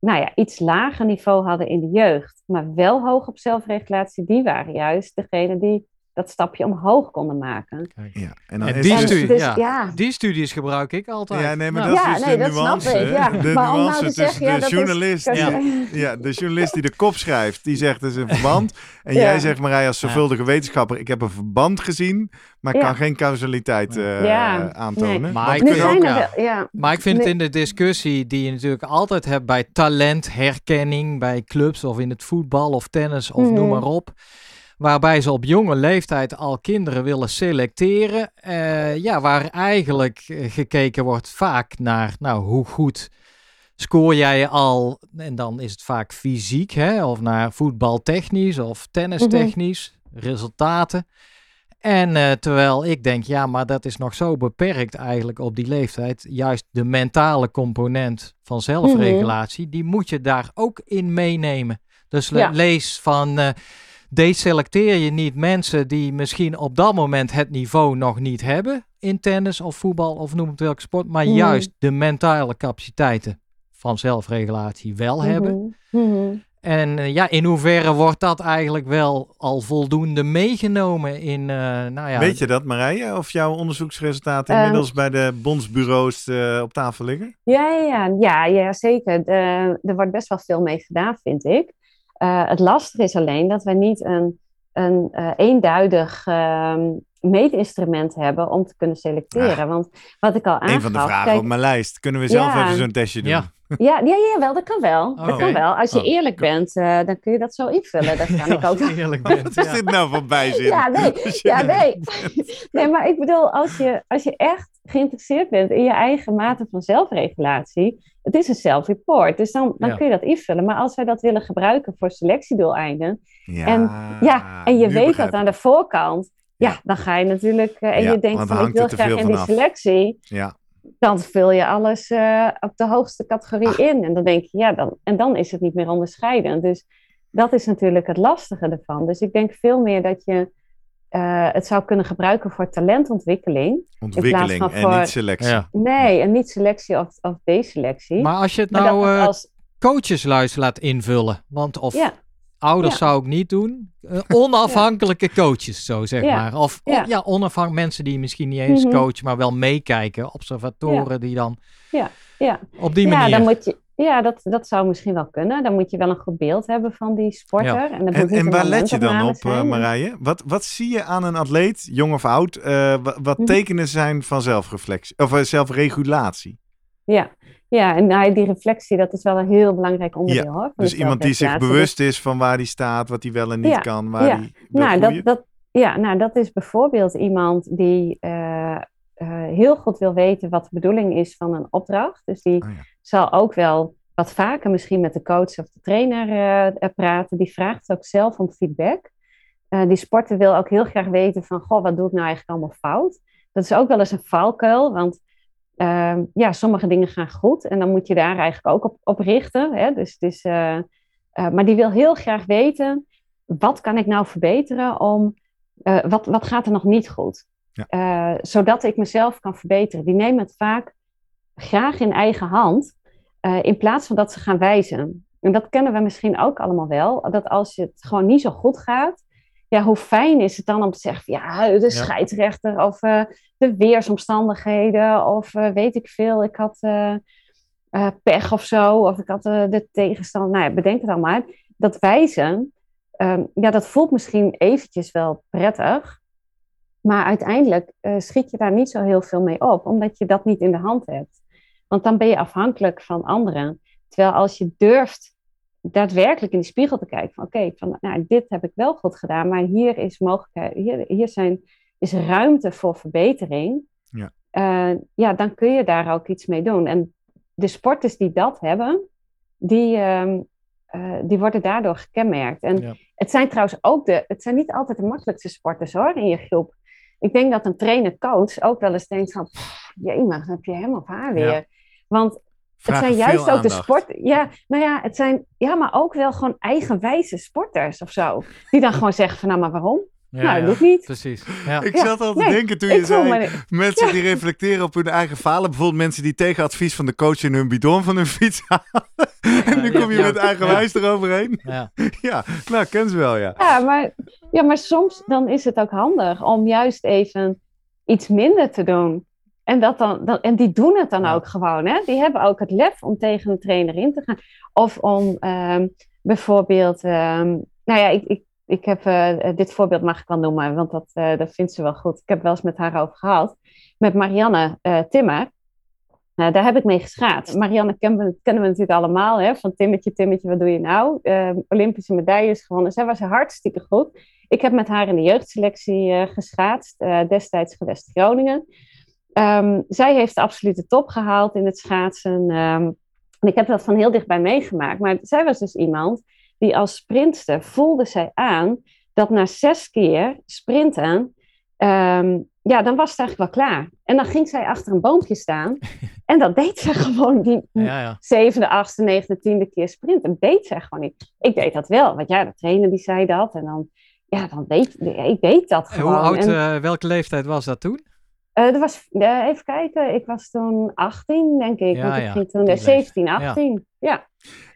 nou ja, iets lager niveau hadden in de jeugd, maar wel hoog op zelfregulatie, die waren juist degene die dat stapje omhoog konden maken. Ja, en dan En is die dus- studie- dus, ja. ja. Die studies gebruik ik altijd. Ja, nee, maar Nou, dat is dus nee, de nuance. ik, ja. De Maar nou nuance tussen zeggen, ja, de is- journalist, die, Ja. ja, de journalist die de kop schrijft, die zegt er is een verband. En Ja. jij zegt, Marij, als zorgvuldige wetenschapper, ik heb een verband gezien, maar ik Ja. kan geen causaliteit eh, Ja, aantonen. nee. Maar ik vind ook- wel. Maar ik vind het in de discussie die je natuurlijk altijd hebt bij talentherkenning, bij clubs of in het voetbal of tennis of noem Mhm. maar op. Waarbij ze op jonge leeftijd al kinderen willen selecteren. eh, ja, waar eigenlijk eh, gekeken wordt vaak naar, nou, hoe goed scoor jij al? En dan is het vaak fysiek, hè? of naar voetbaltechnisch of tennistechnisch, resultaten. En eh, terwijl ik denk, ja, maar dat is nog zo beperkt eigenlijk op die leeftijd. Juist de mentale component van zelfregulatie, die moet je daar ook in meenemen. Dus le- Ja. lees van, deselecteer je niet mensen die misschien op dat moment het niveau nog niet hebben in tennis of voetbal of noem het welke sport, maar Mhm. juist de mentale capaciteiten van zelfregulatie wel hebben. Mhm, mhm. En eh, ja, in hoeverre wordt dat eigenlijk wel al voldoende meegenomen in, eh, nou ja... Weet je dat, Marije? Of jouw onderzoeksresultaten Ehm, inmiddels bij de bondsbureaus eh, op tafel liggen? Ja, ja, ja, ja, ja zeker. De- er wordt best wel veel mee gedaan, vind ik. Eh, het lastige is alleen dat we niet een, een eh, eenduidig ehm, meetinstrument hebben om te kunnen selecteren. Want wat ik al aangaf... Een van de vragen kijk, op mijn lijst. Kunnen we zelf Ja. even zo'n testje doen? Ja. Ja, ja, ja, wel, dat kan wel. Dat kan wel. Als je Oh. eerlijk bent, eh, dan kun je dat zo invullen. Dat kan ik ook. Als je eerlijk bent, Wat is ja. dit nou bijzin? Ja, nee. Ja, nee. nee, maar ik bedoel, als je, als je echt geïnteresseerd bent in je eigen mate van zelfregulatie, het is een self-report, dus dan, dan Ja. kun je dat invullen. Maar als wij dat willen gebruiken voor selectiedoeleinden, Ja, En- ja, en je weet begrijp dat aan de voorkant, ja, Ja. dan ga je natuurlijk, eh, en Ja, je denkt van ik wil te graag veel in die selectie. Ja. dan vul je alles eh, op de hoogste categorie Ah. in. En dan denk je, ja, dan, en dan is het niet meer onderscheiden. Dus dat is natuurlijk het lastige ervan. Dus ik denk veel meer dat je eh, het zou kunnen gebruiken voor talentontwikkeling. Ontwikkeling van en voor- niet selectie. Ja. Nee, en niet selectie of, of deselectie. Maar als je het nou eh, als, coachesluis laat invullen, want of ja, ouders Ja. zou ik niet doen, eh, onafhankelijke coaches zo zeg Ja. maar. Of Ja. ja. onafhankelijke mensen die misschien niet eens Mhm. coachen, maar wel meekijken, observatoren die dan ja. op die ja, manier... dan moet je, ja dat, dat zou misschien wel kunnen. Dan moet je wel een goed beeld hebben van die sporter. Ja. En, En, waar let je dan op, eh, zijn. Marije? Wat, wat zie je aan een atleet, jong of oud, eh, wa- wat, Mhm. tekenen zijn van zelfreflectie of zelfregulatie? ja. Ja, en nou, die reflectie, dat is wel een heel belangrijk onderdeel hoor. Dus iemand die zich bewust is van waar die staat, wat hij wel en niet Ja, kan, waar ja. hij Nou, dat, dat, ja, nou, dat is bijvoorbeeld iemand die eh, eh, heel goed wil weten wat de bedoeling is van een opdracht. Dus die Oh zal ook wel wat vaker misschien met de coach of de trainer eh, praten. Die vraagt ook zelf om feedback. Die sporter wil ook heel graag weten van, goh, wat doe ik nou eigenlijk allemaal fout? Dat is ook wel eens een valkuil, want ehm, ja, sommige dingen gaan goed en dan moet je daar eigenlijk ook op, op richten. Hè? Dus eh, eh, maar die wil heel graag weten, wat kan ik nou verbeteren om, eh, wat, wat gaat er nog niet goed? Ja. Zodat ik mezelf kan verbeteren. Die nemen het vaak graag in eigen hand, in plaats van dat ze gaan wijzen. En dat kennen we misschien ook allemaal wel, dat als het gewoon niet zo goed gaat, ja, hoe fijn is het dan om te zeggen, ja, de scheidsrechter of eh, de weersomstandigheden of eh, weet ik veel, ik had eh, pech of zo, of ik had de tegenstander, nou ja, bedenk het allemaal. Dat wijzen, ehm, ja, dat voelt misschien eventjes wel prettig, maar uiteindelijk schiet je daar niet zo heel veel mee op, omdat je dat niet in de hand hebt. Want dan ben je afhankelijk van anderen. Terwijl als je durft daadwerkelijk in die spiegel te kijken van oké, van nou, dit heb ik wel goed gedaan, maar hier is mogelijkheid, hier, hier zijn, is ruimte voor verbetering. Ja. Eh, ja, dan kun je daar ook iets mee doen. En de sporters die dat hebben, die, ehm, eh, die worden daardoor gekenmerkt. En Ja. het zijn trouwens ook de, het zijn niet altijd de makkelijkste sporters hoor, in je groep. Ik denk dat een trainer-coach ook wel eens denkt van, "Pff, jemig, dan heb je hem of haar weer. Ja. Want het zijn juist veel ook de sport. Ja, nou ja, het zijn ja, maar ook wel gewoon eigenwijze sporters of zo. Die dan gewoon zeggen van nou, maar waarom? Ja, nou, dat ja. doet niet. Precies. Ja. Ik Ja, zat al te nee, denken toen je zei, me- mensen die reflecteren op hun eigen falen. Bijvoorbeeld mensen die tegen advies van de coach in hun bidon van hun fiets halen. en nu kom je ja. met eigenwijs eroverheen. Ja. Ja, nou, ken ze wel, ja. Ja, maar, ja, maar soms dan is het ook handig om juist even iets minder te doen. En, dat dan, dan, en die doen het dan Ja. ook gewoon. Hè? Die hebben ook het lef om tegen een trainer in te gaan. Of om ehm, bijvoorbeeld... ehm, nou ja, ik, ik, ik heb... eh, dit voorbeeld mag ik wel noemen, want dat, eh, dat vindt ze wel goed. Ik heb wel eens met haar over gehad. Met Marianne eh, Timmer. Nou, daar heb ik mee geschaatst. Marianne kennen we, kennen we natuurlijk allemaal. Hè? Van Timmetje, Timmetje, wat doe je nou? Eh, Olympische medailles gewonnen. Zij was hartstikke goed. Ik heb met haar in de jeugdselectie eh geschaatst. eh, destijds gewest Groningen. Ehm, zij heeft de absolute top gehaald in het schaatsen. ehm, en ik heb dat van heel dichtbij meegemaakt. Maar zij was dus iemand die als sprintster voelde zij aan dat na zes keer sprinten, ehm, ja, dan was het eigenlijk wel klaar. En dan ging zij achter een boompje staan. en dat deed ze gewoon die Ja, ja. zevende, achtste, negende, tiende keer sprinten. deed zij gewoon niet. Ik deed dat wel, want ja, de trainer die zei dat. En dan, ja, dan deed ik deed dat En gewoon. hoe oud, En, eh, welke leeftijd was dat toen? Eh, dat was, eh, even kijken, ik was toen 18, denk ik. Ja, want ik ja, ging toen die eh, 17, leeftijd. 18. Ja.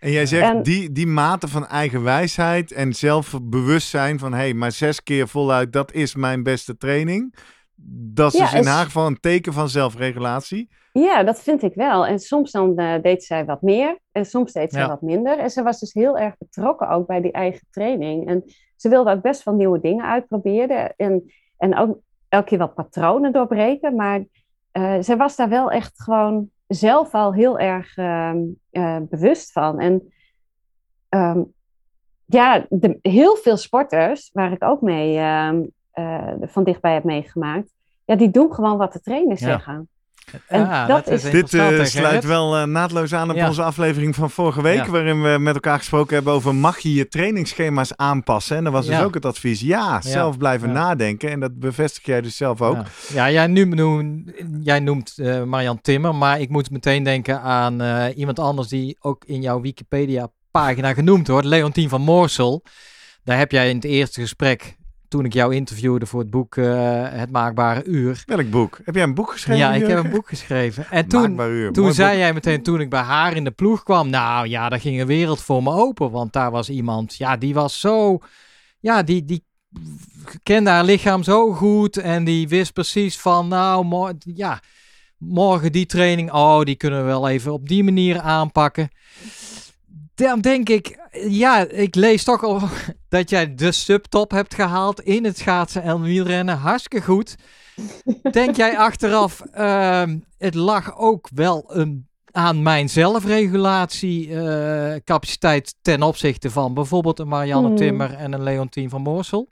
En jij zegt En- die, die mate van eigen wijsheid en zelfbewustzijn van... hé, hey, maar zes keer voluit, dat is mijn beste training. Dat is Ja, dus in is- haar geval een teken van zelfregulatie. ja, dat vind ik wel. En soms dan eh, deed zij wat meer en soms deed zij Ja. wat minder. En ze was dus heel erg betrokken ook bij die eigen training. En ze wilde ook best wel nieuwe dingen uitproberen. En, en ook elke keer wat patronen doorbreken. Maar eh zij was daar wel echt gewoon zelf al heel erg ehm, eh, bewust van. En ehm, ja, de, heel veel sporters, waar ik ook mee ehm, eh, van dichtbij heb meegemaakt, ja, die doen gewoon wat de trainers Ja. zeggen. En ja, dat is- Dit eh, sluit wel eh, naadloos aan op Ja. onze aflevering van vorige week... Ja. waarin we met elkaar gesproken hebben over... mag je je trainingsschema's aanpassen? En dan was dus ook het advies... ja, zelf blijven nadenken. En dat bevestig jij dus zelf ook. Ja, jij, nu, noem- jij noemt eh Marian Timmer, maar ik moet meteen denken aan iemand anders die ook in jouw Wikipedia-pagina genoemd wordt, Leontien van Moorsel. Daar heb jij in het eerste gesprek, toen ik jou interviewde voor het boek eh, Het Maakbare Uur. Welk boek? Heb jij een boek geschreven? Ja, ik heb een boek geschreven. En toen, uur. toen zei boek. jij meteen, toen ik bij haar in de ploeg kwam, nou ja, daar ging een wereld voor me open. Want daar was iemand, ja, die was zo, ja, die, die kende haar lichaam zo goed. En die wist precies van, nou, mo- ja, morgen die training, oh, die kunnen we wel even op die manier aanpakken. Dan denk ik, ja, ik lees toch al dat jij de subtop hebt gehaald in het schaatsen en wielrennen. Hartstikke goed. Denk jij achteraf, ehm, het lag ook wel een aan mijn zelfregulatiecapaciteit ten opzichte van bijvoorbeeld een Marianne Hmm. Timmer en een Leontien van Moorsel?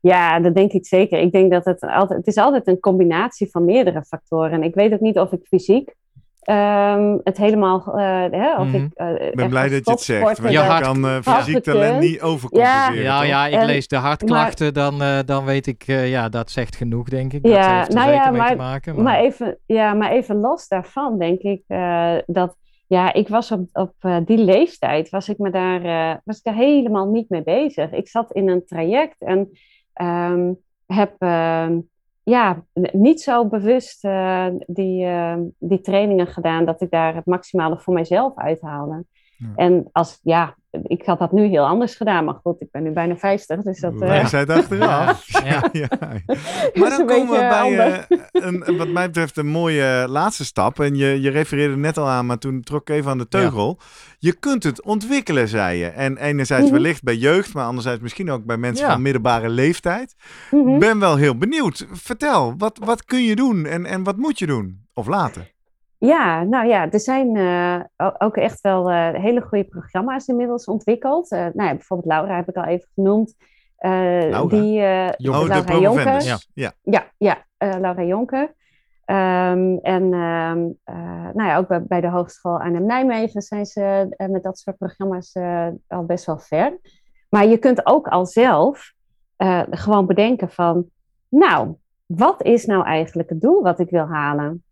Ja, dat denk ik zeker. Ik denk dat het altijd, het is altijd een combinatie van meerdere factoren. En ik weet ook niet of ik fysiek ehm, het helemaal, eh, hè, of Mhm. ik eh, Ik ben blij dat je het zegt. Want Je hart- kan eh, hart fysiek talent niet overcompenseren. Ja, ja, ik En- lees de hartklachten, dan, eh, dan weet ik, eh, ja, dat zegt genoeg, denk ik. Dat Ja, heeft er nou zeker ja, mee maar- te maken. Maar even, ja, maar even los daarvan denk ik eh, dat, ja, ik was op, op die leeftijd, was ik me daar, eh, was ik daar helemaal niet mee bezig. Ik zat in een traject en ehm, heb, ehm, ja, niet zo bewust eh, die, ehm, die trainingen gedaan dat ik daar het maximale voor mijzelf uithaalde. Ja. En als, ja, ik had dat nu heel anders gedaan, maar goed, ik ben nu bijna 50, dus dat... eh, Wij zijn het achteraf. Ja. Maar dan een komen we beetje bij eh, een, wat mij betreft een mooie laatste stap. En je, je refereerde net al aan, maar toen trok ik even aan de teugel. Je kunt het ontwikkelen, zei je. En enerzijds Mhm. wellicht bij jeugd, maar anderzijds misschien ook bij mensen Ja. van middelbare leeftijd. mhm. Ben wel heel benieuwd. Vertel, wat, wat kun je doen en, en wat moet je doen? Of laten? Ja, nou ja, er zijn eh, ook echt wel eh, hele goede programma's inmiddels ontwikkeld. Eh, nou ja, bijvoorbeeld Laura heb ik al even genoemd. Eh, Laura? Die, eh, Jonker. oh, de Laura Jonker. Ja. Ja. Ja, ja eh, Laura Jonker. Ehm, en ehm, eh, nou ja, ook bij, bij de Hogeschool Arnhem-Nijmegen zijn ze met dat soort programma's eh, al best wel ver. Maar je kunt ook al zelf eh, gewoon bedenken van, nou, wat is nou eigenlijk het doel wat ik wil halen?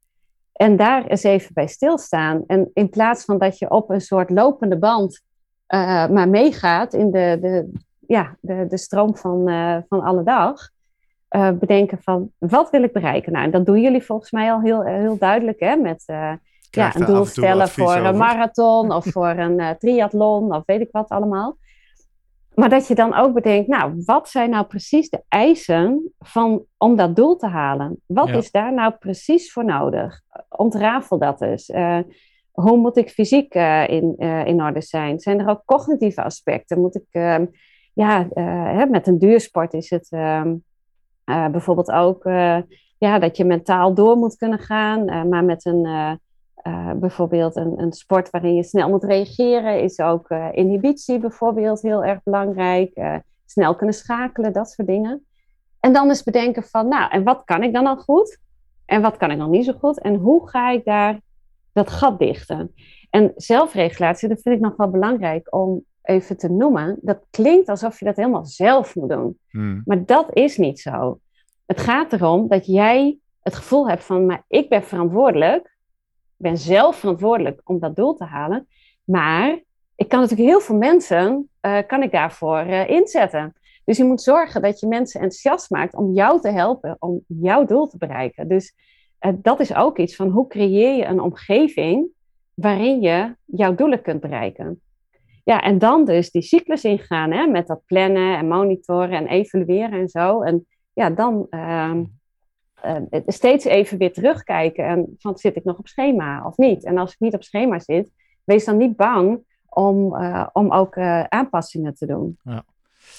En daar eens even bij stilstaan. En in plaats van dat je op een soort lopende band eh, maar meegaat in de, de, ja, de, de stroom van, eh, van alle dag, eh, bedenken van wat wil ik bereiken? Nou, en dat doen jullie volgens mij al heel, heel duidelijk hè, met ja, een doel stellen voor een marathon of voor een triathlon of weet ik wat allemaal. Maar dat je dan ook bedenkt, nou, wat zijn nou precies de eisen van, om dat doel te halen? Wat Ja. is daar nou precies voor nodig? Ontrafel dat eens. Eh, hoe moet ik fysiek eh, in, eh, in orde zijn? Zijn er ook cognitieve aspecten? Moet ik, ehm, ja, hè, met een duursport is het ehm, eh, bijvoorbeeld ook ja, dat je mentaal door moet kunnen gaan, maar met een, eh, bijvoorbeeld een, een sport waarin je snel moet reageren, is ook eh, inhibitie bijvoorbeeld heel erg belangrijk. Eh, snel kunnen schakelen, dat soort dingen. En dan eens bedenken van, nou, en wat kan ik dan al goed? En wat kan ik dan niet zo goed? En hoe ga ik daar dat gat dichten? En zelfregulatie, dat vind ik nog wel belangrijk om even te noemen. Dat klinkt alsof je dat helemaal zelf moet doen. Hmm. Maar dat is niet zo. Het gaat erom dat jij het gevoel hebt van, maar ik ben verantwoordelijk. Ben zelf verantwoordelijk om dat doel te halen. Maar ik kan natuurlijk heel veel mensen, eh, kan ik daarvoor eh, inzetten. Dus je moet zorgen dat je mensen enthousiast maakt om jou te helpen, om jouw doel te bereiken. Dus eh, dat is ook iets van hoe creëer je een omgeving waarin je jouw doelen kunt bereiken. Ja, en dan dus die cyclus ingaan, hè, met dat plannen en monitoren en evalueren en zo. En ja, dan ehm, eh, steeds even weer terugkijken en van zit ik nog op schema of niet? En als ik niet op schema zit, wees dan niet bang om, eh, om ook eh, aanpassingen te doen.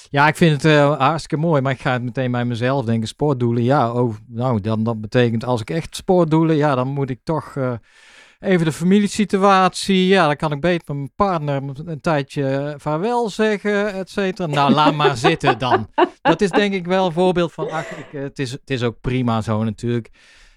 Ja, ik vind het eh, hartstikke mooi, maar ik ga het meteen bij mezelf denken. Sportdoelen, ja, oh, nou, dan, dat betekent als ik echt sportdoelen, ja, dan moet ik toch even de familiesituatie, ja, dan kan ik beter met mijn partner een tijdje vaarwel zeggen, et cetera. Nou, laat maar zitten dan. Dat is denk ik wel een voorbeeld van, ach, ik, eh, het, is, het is ook prima zo natuurlijk.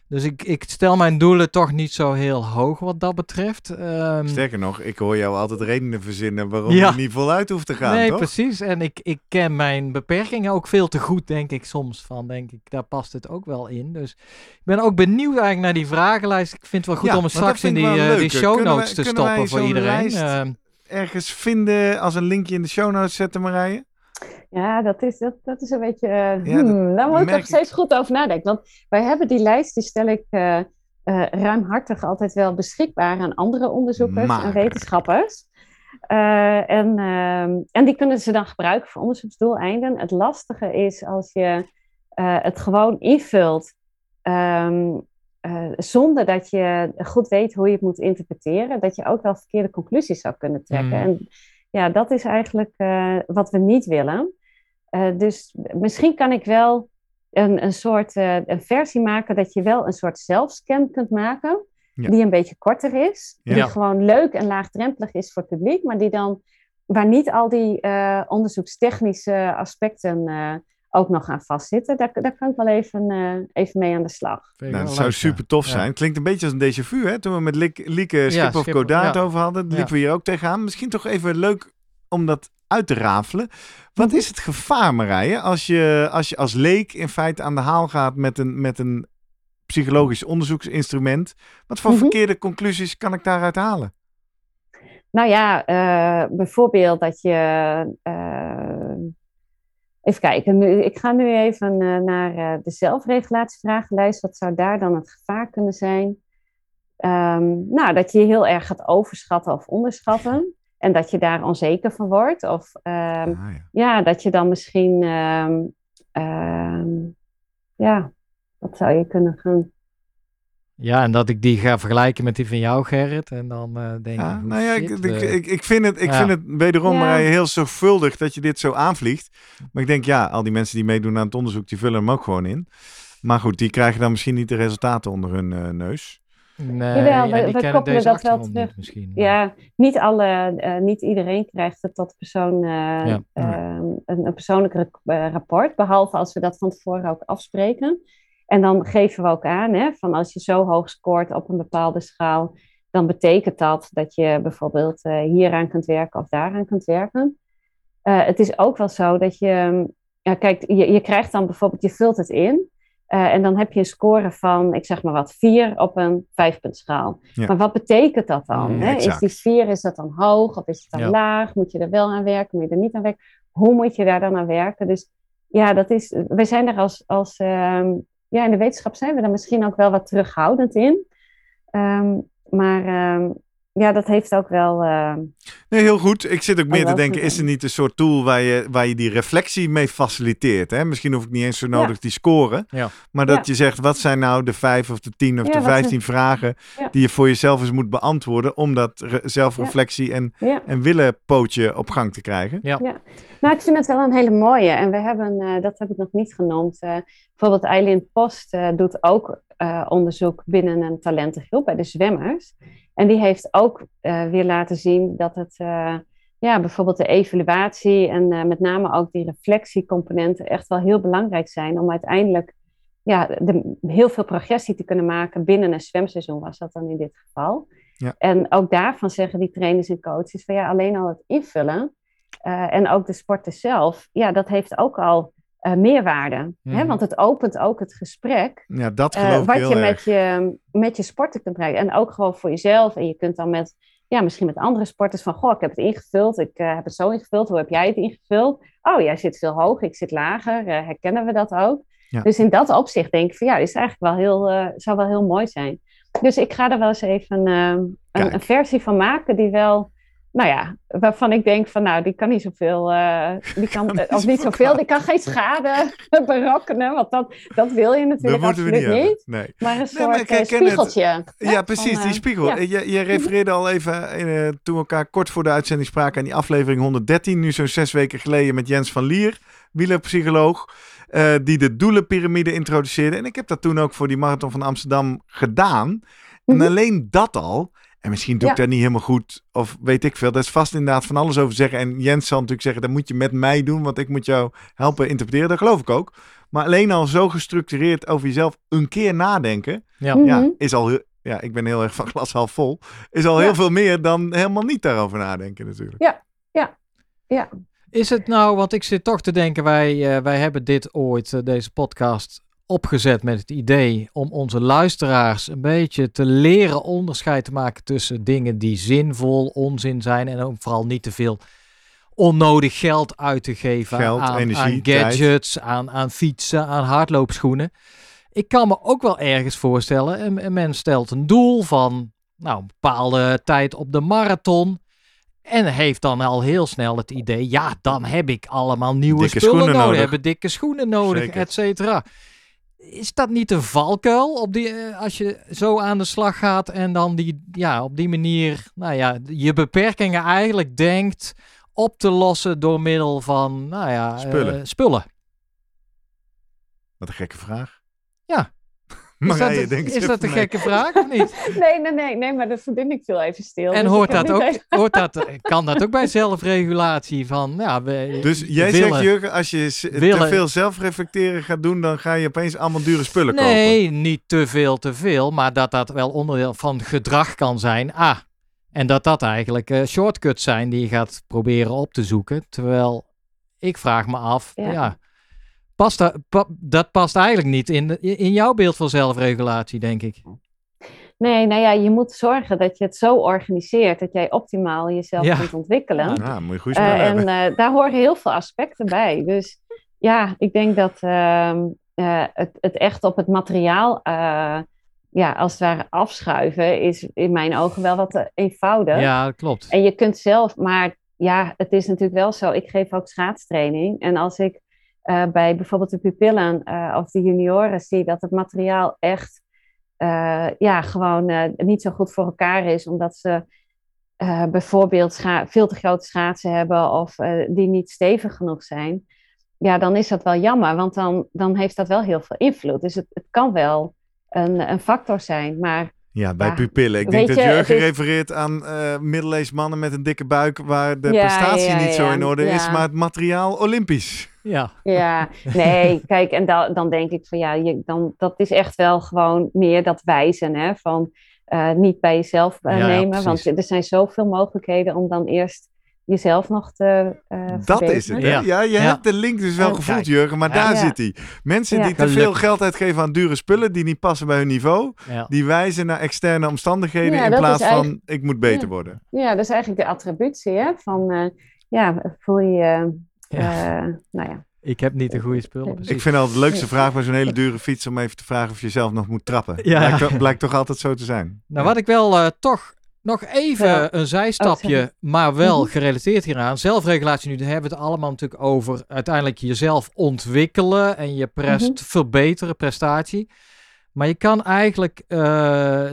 Dus ik, ik stel mijn doelen toch niet zo heel hoog wat dat betreft. Ehm, Sterker nog, ik hoor jou altijd redenen verzinnen waarom Ja. je niet voluit hoeft te gaan, nee, toch? precies. En ik, ik ken mijn beperkingen ook veel te goed, denk ik soms. Van, denk ik, daar past het ook wel in. Dus ik ben ook benieuwd eigenlijk naar die vragenlijst. Ik vind het wel goed Ja, om het straks in die, eh, die show notes wij- te stoppen voor iedereen. Ehm, Ergens vinden als een linkje in de show notes zetten, Marije? Ja, dat is, dat, dat is een beetje. eh, Ja, hmm, daar moet ik nog steeds goed over nadenken. Want wij hebben die lijst, die stel ik eh, eh, ruimhartig altijd wel beschikbaar aan andere onderzoekers Maar. en wetenschappers. En, ehm, en die kunnen ze dan gebruiken voor onderzoeksdoeleinden. Het lastige is als je het gewoon invult ehm, eh, zonder dat je goed weet hoe je het moet interpreteren, dat je ook wel verkeerde conclusies zou kunnen trekken. Mm. En ja, dat is eigenlijk wat we niet willen. Eh, dus misschien kan ik wel een, een soort eh, een versie maken dat je wel een soort zelfscan kunt maken. Ja. die een beetje korter is. Die Ja. gewoon leuk en laagdrempelig is voor het publiek, maar die dan, waar niet al die eh, onderzoekstechnische aspecten eh, ook nog aan vastzitten. Daar, daar kan ik wel even, eh, even mee aan de slag. Nou, dat zou ja. super tof Ja. zijn. Klinkt een beetje als een déjà vu, hè? Toen we met Liek- Lieke Schip of Godard ja. over hadden, Ja. liepen we hier ook tegenaan. Misschien toch even leuk om dat uit te rafelen. Wat Mhm. is het gevaar, Marije, als je als, je als leek in feite aan de haal gaat met een, met een psychologisch onderzoeksinstrument? Wat voor Mhm. verkeerde conclusies kan ik daaruit halen? Nou ja, eh, bijvoorbeeld dat je. eh, even kijken, nu, ik ga nu even eh, naar de zelfregulatievragenlijst. Wat zou daar dan het gevaar kunnen zijn? Ehm, nou, dat je heel erg gaat overschatten of onderschatten. En dat je daar onzeker van wordt. Of ehm, Ah, ja. ja, dat je dan misschien. ehm, ehm, ja, wat zou je kunnen gaan. Ja, en dat ik die ga vergelijken met die van jou, Gerrit. En dan eh, denk Ja, ik, nou ja, ik, eh, ik, ik vind het, ik Ja. vind het wederom Ja. Marije, heel zorgvuldig dat je dit zo aanvliegt. Maar ik denk, ja, al die mensen die meedoen aan het onderzoek, die vullen hem ook gewoon in. Maar goed, die krijgen dan misschien niet de resultaten onder hun eh, neus. Nee, Jawel, we- koppelen dat wel terug. misschien. Ja, niet, alle, eh, niet iedereen krijgt het tot persoon, eh, Ja. ehm, een, een persoonlijk eh, rapport, behalve als we dat van tevoren ook afspreken. En dan geven we ook aan, hè, van als je zo hoog scoort op een bepaalde schaal, dan betekent dat dat je bijvoorbeeld hieraan kunt werken of daaraan kunt werken. Het is ook wel zo dat je, ja, kijk, je, je krijgt dan bijvoorbeeld, je vult het in. Eh, en dan heb je een score van, ik zeg maar wat, vier op een vijfpuntschaal. Ja. Maar wat betekent dat dan? Mm, hè? Is die vier, is dat dan hoog of is het dan Ja. laag? Moet je er wel aan werken? Moet je er niet aan werken? Hoe moet je daar dan aan werken? Dus ja, dat is, wij zijn er als, als ehm, ja, in de wetenschap zijn we daar misschien ook wel wat terughoudend in. Ehm, maar ehm, ja, dat heeft ook wel. ehm, Nee, heel goed. Ik zit ook meer te denken, is er niet een soort tool waar je, waar je die reflectie mee faciliteert? Hè? Misschien hoef ik niet eens zo nodig die scoren. Ja. Maar dat Ja. je zegt, wat zijn nou de vijf of de tien of Ja, de vijftien vragen Ja. die je voor jezelf eens moet beantwoorden om dat re- zelfreflectie en, ja. en willenpootje op gang te krijgen? Nou, ik vind het wel een hele mooie. En we hebben, eh, dat heb ik nog niet genoemd. eh, bijvoorbeeld Eileen Post eh, doet ook eh, onderzoek binnen een talentengroep bij de zwemmers. En die heeft ook eh, weer laten zien dat het, eh, ja, bijvoorbeeld de evaluatie en eh, met name ook die reflectiecomponenten echt wel heel belangrijk zijn om uiteindelijk ja, de, heel veel progressie te kunnen maken binnen een zwemseizoen, was dat dan in dit geval. Ja. En ook daarvan zeggen die trainers en coaches van ja, alleen al het invullen en ook de sporten zelf, ja, dat heeft ook al eh, meerwaarde. Hè? Mhm. Want het opent ook het gesprek Ja, dat eh, geloof ik wat heel je erg. met, je met je sporten kunt bereiken. En ook gewoon voor jezelf. En je kunt dan met, ja, misschien met andere sporters van, goh, ik heb het ingevuld, ik eh, heb het zo ingevuld, hoe heb jij het ingevuld? Oh, jij zit veel hoger, ik zit lager, herkennen we dat ook? Ja. Dus in dat opzicht denk ik van, ja, is eigenlijk wel heel, zou wel heel mooi zijn. Dus ik ga er wel eens even een, een versie van maken die wel, nou ja, waarvan ik denk van, nou, die kan niet zoveel, eh, die kan, niet of niet zoveel die kan geen schade berokkenen, want dat, dat wil je Dat natuurlijk moeten we absoluut niet niet. Nee. Maar een Nee, soort maar eh, het. spiegeltje. Ja, precies, van, die eh, spiegel. ja. Je, je refereerde al even toen we elkaar kort voor de uitzending spraken aan die aflevering 113, nu zo'n zes weken geleden met Jens van Lier, wielerpsycholoog, die de doelenpyramide introduceerde. En ik heb dat toen ook voor die marathon van Amsterdam gedaan. En Mhm. alleen dat al, en misschien doe ik Ja. daar niet helemaal goed, of weet ik veel, daar is vast inderdaad van alles over zeggen. En Jens zal natuurlijk zeggen, dat moet je met mij doen, want ik moet jou helpen interpreteren. Dat geloof ik ook. Maar alleen al zo gestructureerd over jezelf een keer nadenken, Ja. Mhm. ja, is al ja, ik ben heel erg van glas half vol. Is al Ja. heel veel meer dan helemaal niet daarover nadenken natuurlijk. Ja, Is het nou, want ik zit toch te denken, wij, eh, wij hebben dit ooit, eh, deze podcast, opgezet met het idee om onze luisteraars een beetje te leren onderscheid te maken tussen dingen die zinvol, onzin zijn en ook vooral niet te veel onnodig geld uit te geven Geld, aan, energie, aan gadgets, aan, aan fietsen, aan hardloopschoenen. Ik kan me ook wel ergens voorstellen, een, een mens stelt een doel van nou, een bepaalde tijd op de marathon. En heeft dan al heel snel het idee, ja, dan heb ik allemaal nieuwe Dikke spullen schoenen nodig, nodig. hebben dikke schoenen nodig, et cetera. Is dat niet een valkuil op die, eh, als je zo aan de slag gaat en dan die, ja, op die manier, nou ja, je beperkingen eigenlijk denkt op te lossen door middel van, nou ja, eh, spullen. Wat een gekke vraag. Ja. Marije, dat, is dat een gekke vraag of niet? Nee, nee, nee, nee, maar de vriendin viel even stil. En dus hoort ik dat ook, even- hoort dat, kan dat ook bij zelfregulatie? Van, ja, we, Dus jij willen- zegt, Jurgen, als je s- te willen- veel zelfreflecteren gaat doen, dan ga je opeens allemaal dure spullen kopen. Nee, niet te veel te veel, maar dat dat wel onderdeel van gedrag kan zijn. Ah, en dat dat eigenlijk eh, shortcuts zijn die je gaat proberen op te zoeken. Terwijl ik vraag me af, ja, Ja. Past dat, pa- dat past eigenlijk niet in, de- in jouw beeld van zelfregulatie, denk ik. Nee, nou ja, je moet zorgen dat je het zo organiseert dat jij optimaal jezelf Ja. kunt ontwikkelen. Ja, moet je goed Eh, en eh, daar horen heel veel aspecten bij. Dus ja, ik denk dat ehm, eh, het, het echt op het materiaal, eh, ja, als het ware afschuiven, is in mijn ogen wel wat eenvoudig. Ja, dat klopt. En je kunt zelf, maar ja, het is natuurlijk wel zo. Ik geef ook schaatstraining. En als ik eh, bij bijvoorbeeld de pupillen eh, of de junioren zie dat het materiaal echt eh, ja, gewoon niet zo goed voor elkaar is, omdat ze bijvoorbeeld veel te grote schaatsen hebben of die niet stevig genoeg zijn. Ja, dan is dat wel jammer, want dan, dan heeft dat wel heel veel invloed. Dus het, het kan wel een, een factor zijn, maar Ja, bij ja, pupillen. Ik weet denk dat je, Jurgen is- refereert aan eh middle-aged mannen met een dikke buik waar de Ja, prestatie ja, niet zo ja, in orde is, maar het materiaal olympisch. Ja, Ja, nee, kijk, en da- dan denk ik van ja, je, dan, dat is echt wel gewoon meer dat wijzen, hè, van eh, niet bij jezelf Ja, ja, nemen, want er zijn zoveel mogelijkheden om dan eerst jezelf nog te eh Dat is het. hè? Ja. Ja, je Ja. hebt de link dus wel gevoeld, Kijk. Jurgen, maar Ja. daar Ja. zit hij. Mensen Ja. die te veel geld uitgeven aan dure spullen die niet passen bij hun niveau, ja. die wijzen naar externe omstandigheden Ja, in plaats van ik moet beter Ja. worden. Ja, dat is eigenlijk de attributie, hè, van eh, ja, voel je, eh, Ja. nou ja. Ik heb niet de goede spullen, Ik precies. Ik vind altijd de leukste vraag bij zo'n hele dure fiets om even te vragen of je zelf nog moet trappen. Ja. Blijkt, toch- blijkt toch altijd zo te zijn. Nou, wat ik wel eh, toch nog even Ja. een Oh, zijstapje, sorry. maar wel Mhm. gerelateerd hieraan. Zelfregulatie, nu hebben we het allemaal natuurlijk over uiteindelijk jezelf ontwikkelen en je prest Mhm. verbeteren, prestatie. Maar je kan eigenlijk, eh,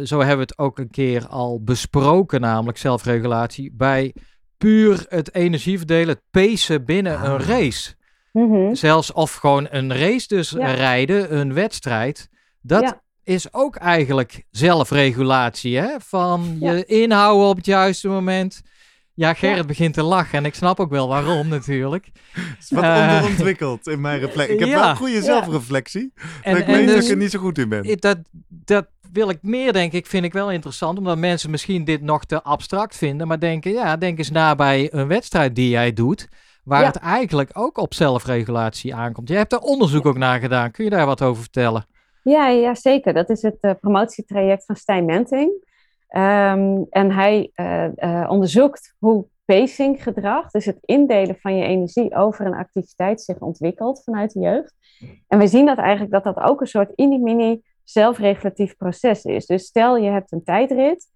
zo hebben we het ook een keer al besproken, namelijk zelfregulatie, bij puur het energieverdelen, het pacen binnen Ah. een race. Mhm. Zelfs of gewoon een race dus Ja. rijden, een wedstrijd. Dat Ja. Is ook eigenlijk zelfregulatie, hè? Van Ja. je inhouden op het juiste moment. Ja, Gerrit Ja. begint te lachen en ik snap ook wel waarom natuurlijk. Het is wat Eh, onderontwikkeld in mijn reflectie. Ik heb ja. wel een goede zelfreflectie, En, maar ik en weet dat dus ik er niet zo goed in ben. dat, dat wil ik meer, denk ik, vind ik wel interessant. Omdat mensen misschien dit nog te abstract vinden. Maar denken, ja, denk eens na bij een wedstrijd die jij doet. Waar Ja. het eigenlijk ook op zelfregulatie aankomt. Je hebt er onderzoek ook naar gedaan. Kun je daar wat over vertellen? Ja, ja, zeker. Dat is het eh, promotietraject van Stijn Menting. Ehm, en hij eh, eh, onderzoekt hoe pacinggedrag, dus het indelen van je energie over een activiteit, zich ontwikkelt vanuit de jeugd. En we zien dat eigenlijk dat dat ook een soort mini-mini zelfregulatief proces is. Dus stel je hebt een tijdrit,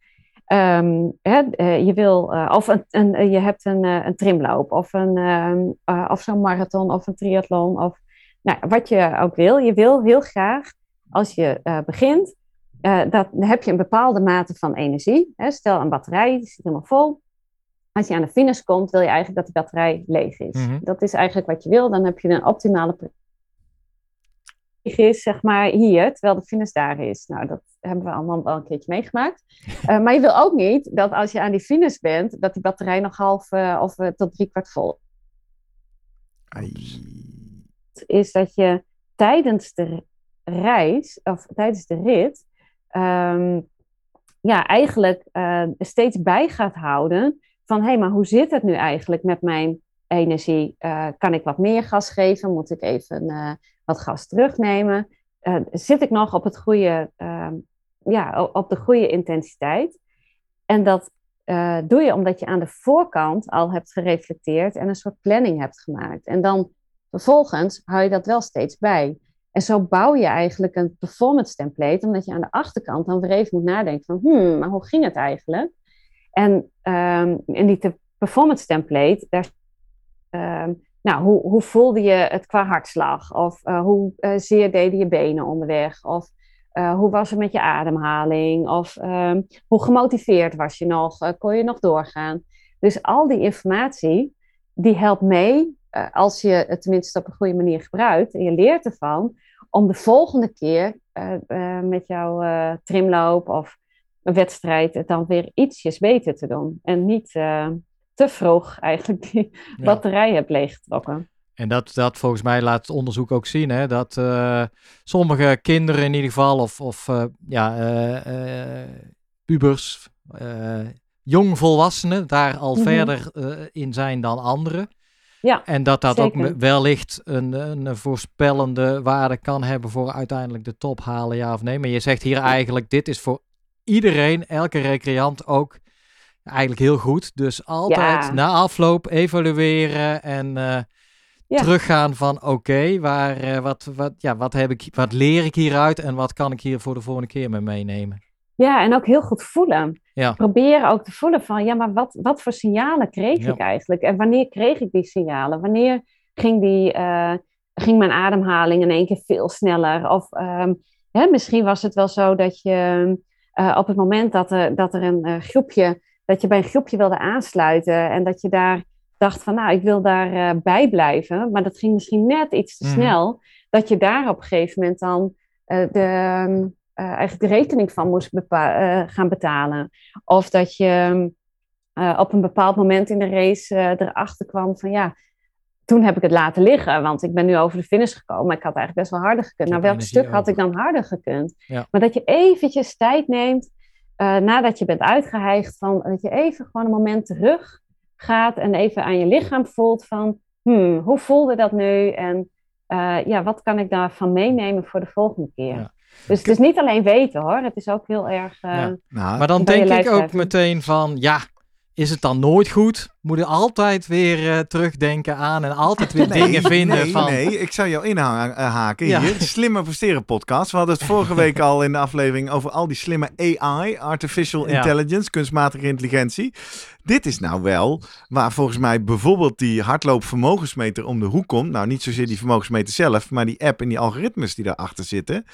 ehm, hè, je wil, of een, een, je hebt een, een trimloop, of, een, ehm, eh, of zo'n marathon, of een triathlon, of nou, wat je ook wil. Je wil heel graag als je eh, begint, eh, dat, dan heb je een bepaalde mate van energie. Hè? Stel een batterij, die zit helemaal vol. Als je aan de finish komt, wil je eigenlijk dat de batterij leeg is. Mhm. Dat is eigenlijk wat je wil. Dan heb je een optimale is, zeg maar, hier, terwijl de finish daar is. Nou, dat hebben we allemaal wel een keertje meegemaakt. Eh, maar je wil ook niet dat als je aan die finish bent, dat die batterij nog half of tot drie kwart vol Ai. is dat je tijdens de reis of tijdens de rit ehm, ja, eigenlijk eh, steeds bij gaat houden van hé, hey, maar hoe zit het nu eigenlijk met mijn energie? Eh, kan ik wat meer gas geven? Moet ik even eh, wat gas terugnemen? Zit ik nog op, het goede, ehm, ja, op de goede intensiteit? En dat doe je omdat je aan de voorkant al hebt gereflecteerd en een soort planning hebt gemaakt. En dan Vervolgens hou je dat wel steeds bij. En zo bouw je eigenlijk een performance template, omdat je aan de achterkant dan weer even moet nadenken van, hmm, maar hoe ging het eigenlijk? En ehm, in die te- performance template, daar, ehm, nou, hoe, hoe voelde je het qua hartslag? Of eh, hoe eh, zeer deden je benen onderweg? Of eh, hoe was het met je ademhaling? Of ehm, hoe gemotiveerd was je nog? Kon je nog doorgaan? Dus al die informatie, die helpt mee, als je het tenminste op een goede manier gebruikt en je leert ervan, om de volgende keer eh, eh, met jouw eh, trimloop of een wedstrijd het dan weer ietsjes beter te doen. En niet te vroeg eigenlijk die Ja. batterij hebt leeggetrokken. En dat, dat volgens mij laat het onderzoek ook zien, hè, dat sommige kinderen in ieder geval, of, of ja, eh, pubers, jongvolwassenen, daar al Mhm. verder in zijn dan anderen. Ja, En dat dat ook zeker. wellicht een, een voorspellende waarde kan hebben voor uiteindelijk de top halen, ja of nee. Maar je zegt hier eigenlijk, dit is voor iedereen, elke recreant ook eigenlijk heel goed. Dus altijd Ja. na afloop evalueren en eh, Ja. teruggaan van oké, waar, eh, wat, wat, ja, wat, heb ik, wat leer ik hieruit en wat kan ik hier voor de volgende keer mee meenemen? Ja, en ook heel goed voelen. Ja. Proberen ook te voelen van, ja, maar wat, wat voor signalen kreeg Ja. ik eigenlijk? En wanneer kreeg ik die signalen? Wanneer ging, die, eh, ging mijn ademhaling in één keer veel sneller? Of ehm, hè, misschien was het wel zo dat je eh, op het moment dat er, dat er een eh, groepje, dat je bij een groepje wilde aansluiten en dat je daar dacht van, nou, ik wil daar eh, bij blijven, maar dat ging misschien net iets te Mhm. snel, dat je daar op een gegeven moment dan eh, de, ehm, eh, eigenlijk de rekening van moest eh, gaan betalen. Of dat je eh, op een bepaald moment in de race erachter kwam van ja, toen heb ik het laten liggen, want ik ben nu over de finish gekomen. Maar ik had eigenlijk best wel harder gekund. Nou, welk stuk had ik dan harder gekund? Ja. Maar dat je eventjes tijd neemt nadat je bent uitgeheigd, van, dat je even gewoon een moment terug gaat en even aan je lichaam voelt van hmm, hoe voelde dat nu? En ja, wat kan ik daarvan meenemen voor de volgende keer? Ja. Dus het is niet alleen weten hoor, het is ook heel erg. eh, Ja. Nou, Maar dan denk ik ook meteen van, ja, is het dan nooit goed? Moet je altijd weer eh, terugdenken aan en altijd weer dingen vinden nee, van... Nee, ik zou jou inhaken Ja. hier. Slimmer presteren podcast. We hadden het vorige week al in de aflevering over al die slimme AI, artificial Ja. intelligence, kunstmatige intelligentie. Dit is nou wel waar volgens mij bijvoorbeeld die hardloopvermogensmeter om de hoek komt. Nou, niet zozeer die vermogensmeter zelf, maar die app en die algoritmes die daarachter zitten.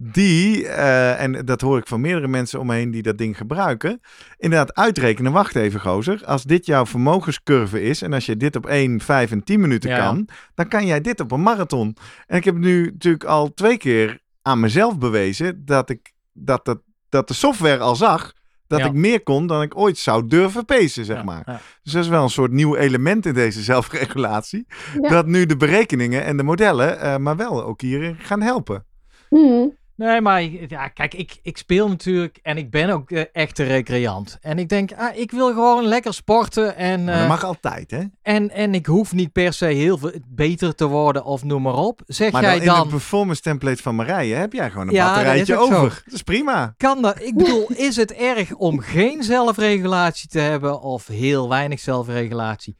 Die, eh, en dat hoor ik van meerdere mensen om me heen die dat ding gebruiken, inderdaad uitrekenen. Wacht even, gozer. Als dit jouw vermogenscurve is en als je dit op 1, 5 en 10 minuten Ja. kan, dan kan jij dit op een marathon. En ik heb nu natuurlijk al twee keer aan mezelf bewezen dat, ik, dat, dat, dat de software al zag dat Ja. ik meer kon dan ik ooit zou durven pacen, zeg Ja, maar. ja. Dus dat is wel een soort nieuw element in deze zelfregulatie. Ja. Dat nu de berekeningen en de modellen, eh, maar wel ook hierin gaan helpen. hmm, Nee, maar ja, kijk, ik, ik speel natuurlijk en ik ben ook eh, echte recreant. En ik denk, ah, ik wil gewoon lekker sporten en, Maar eh, dat mag altijd, hè? en, en ik hoef niet per se heel veel beter te worden of noem maar op. Zeg Maar jij dan in het performance template van Marije heb jij gewoon een Ja, dat batterijtje zo. over. Dat is prima. kan dat? Ik bedoel, is het erg om geen zelfregulatie te hebben of heel weinig zelfregulatie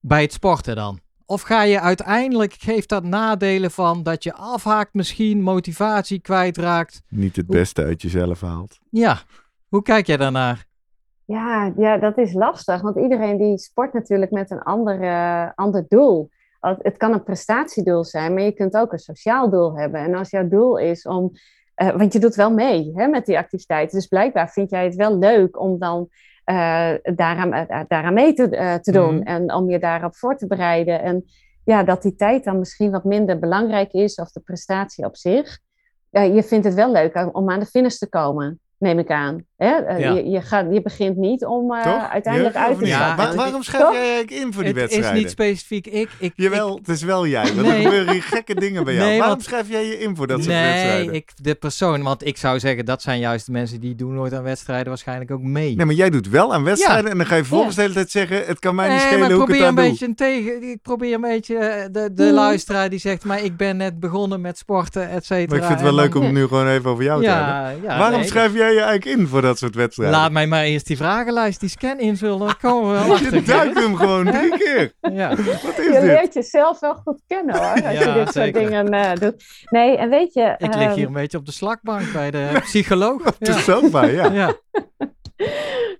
bij het sporten dan? Of ga je uiteindelijk, geeft dat nadelen van dat je afhaakt misschien, motivatie kwijtraakt? Niet het beste uit jezelf haalt. Ja, hoe kijk jij daarnaar? Ja, ja, dat is lastig, want iedereen die sport natuurlijk met een ander, eh, ander doel. Het kan een prestatiedoel zijn, maar je kunt ook een sociaal doel hebben. En als jouw doel is om, eh, want je doet wel mee hè, met die activiteiten, dus blijkbaar vind jij het wel leuk om dan eh, daaraan, daaraan mee te, te doen Mhm. en om je daarop voor te bereiden. En ja, dat die tijd dan misschien wat minder belangrijk is of de prestatie op zich. Je vindt het wel leuk om aan de finish te komen, neem ik aan. Hè? Eh, Ja. je, je, gaat, je begint niet om eh, Toch? uiteindelijk uit te? Ja. Waar- het- waarom schrijf toch? jij eigenlijk in voor die het is wedstrijden? niet specifiek ik. ik Jawel, het is wel jij. Want Nee. er gebeuren hier gekke dingen bij jou. Nee, waarom want- schrijf jij je in voor dat soort nee, wedstrijden? ik, de persoon, want ik zou zeggen dat zijn juist de mensen die doen nooit aan wedstrijden waarschijnlijk ook mee. Nee, maar jij doet wel aan wedstrijden en dan ga je vervolgens de hele tijd zeggen... het kan mij niet Nee, schelen maar hoe ik probeer het een aan doe. beetje een tegen. Ik probeer een beetje eh, de, de Hmm. luisteraar die zegt, maar ik ben net begonnen met sporten, et cetera. Maar ik vind het wel leuk om het nu gewoon even over jou te hebben. Ja, ja, Waarom nee, schrijf jij je eigenlijk in voor dat soort wedstrijden? Laat mij maar eerst die vragenlijst, die scan invullen, dan komen we wel achter. Je duikt hem gewoon drie keer. Ja. Wat is Je dit? leert jezelf wel goed kennen hoor, als Ja, je dit zeker. soort dingen eh, doet. Nee, en weet je... Ik lig ehm, hier een beetje op de slakbank bij de psycholoog. Is zo bij, ja. Ja.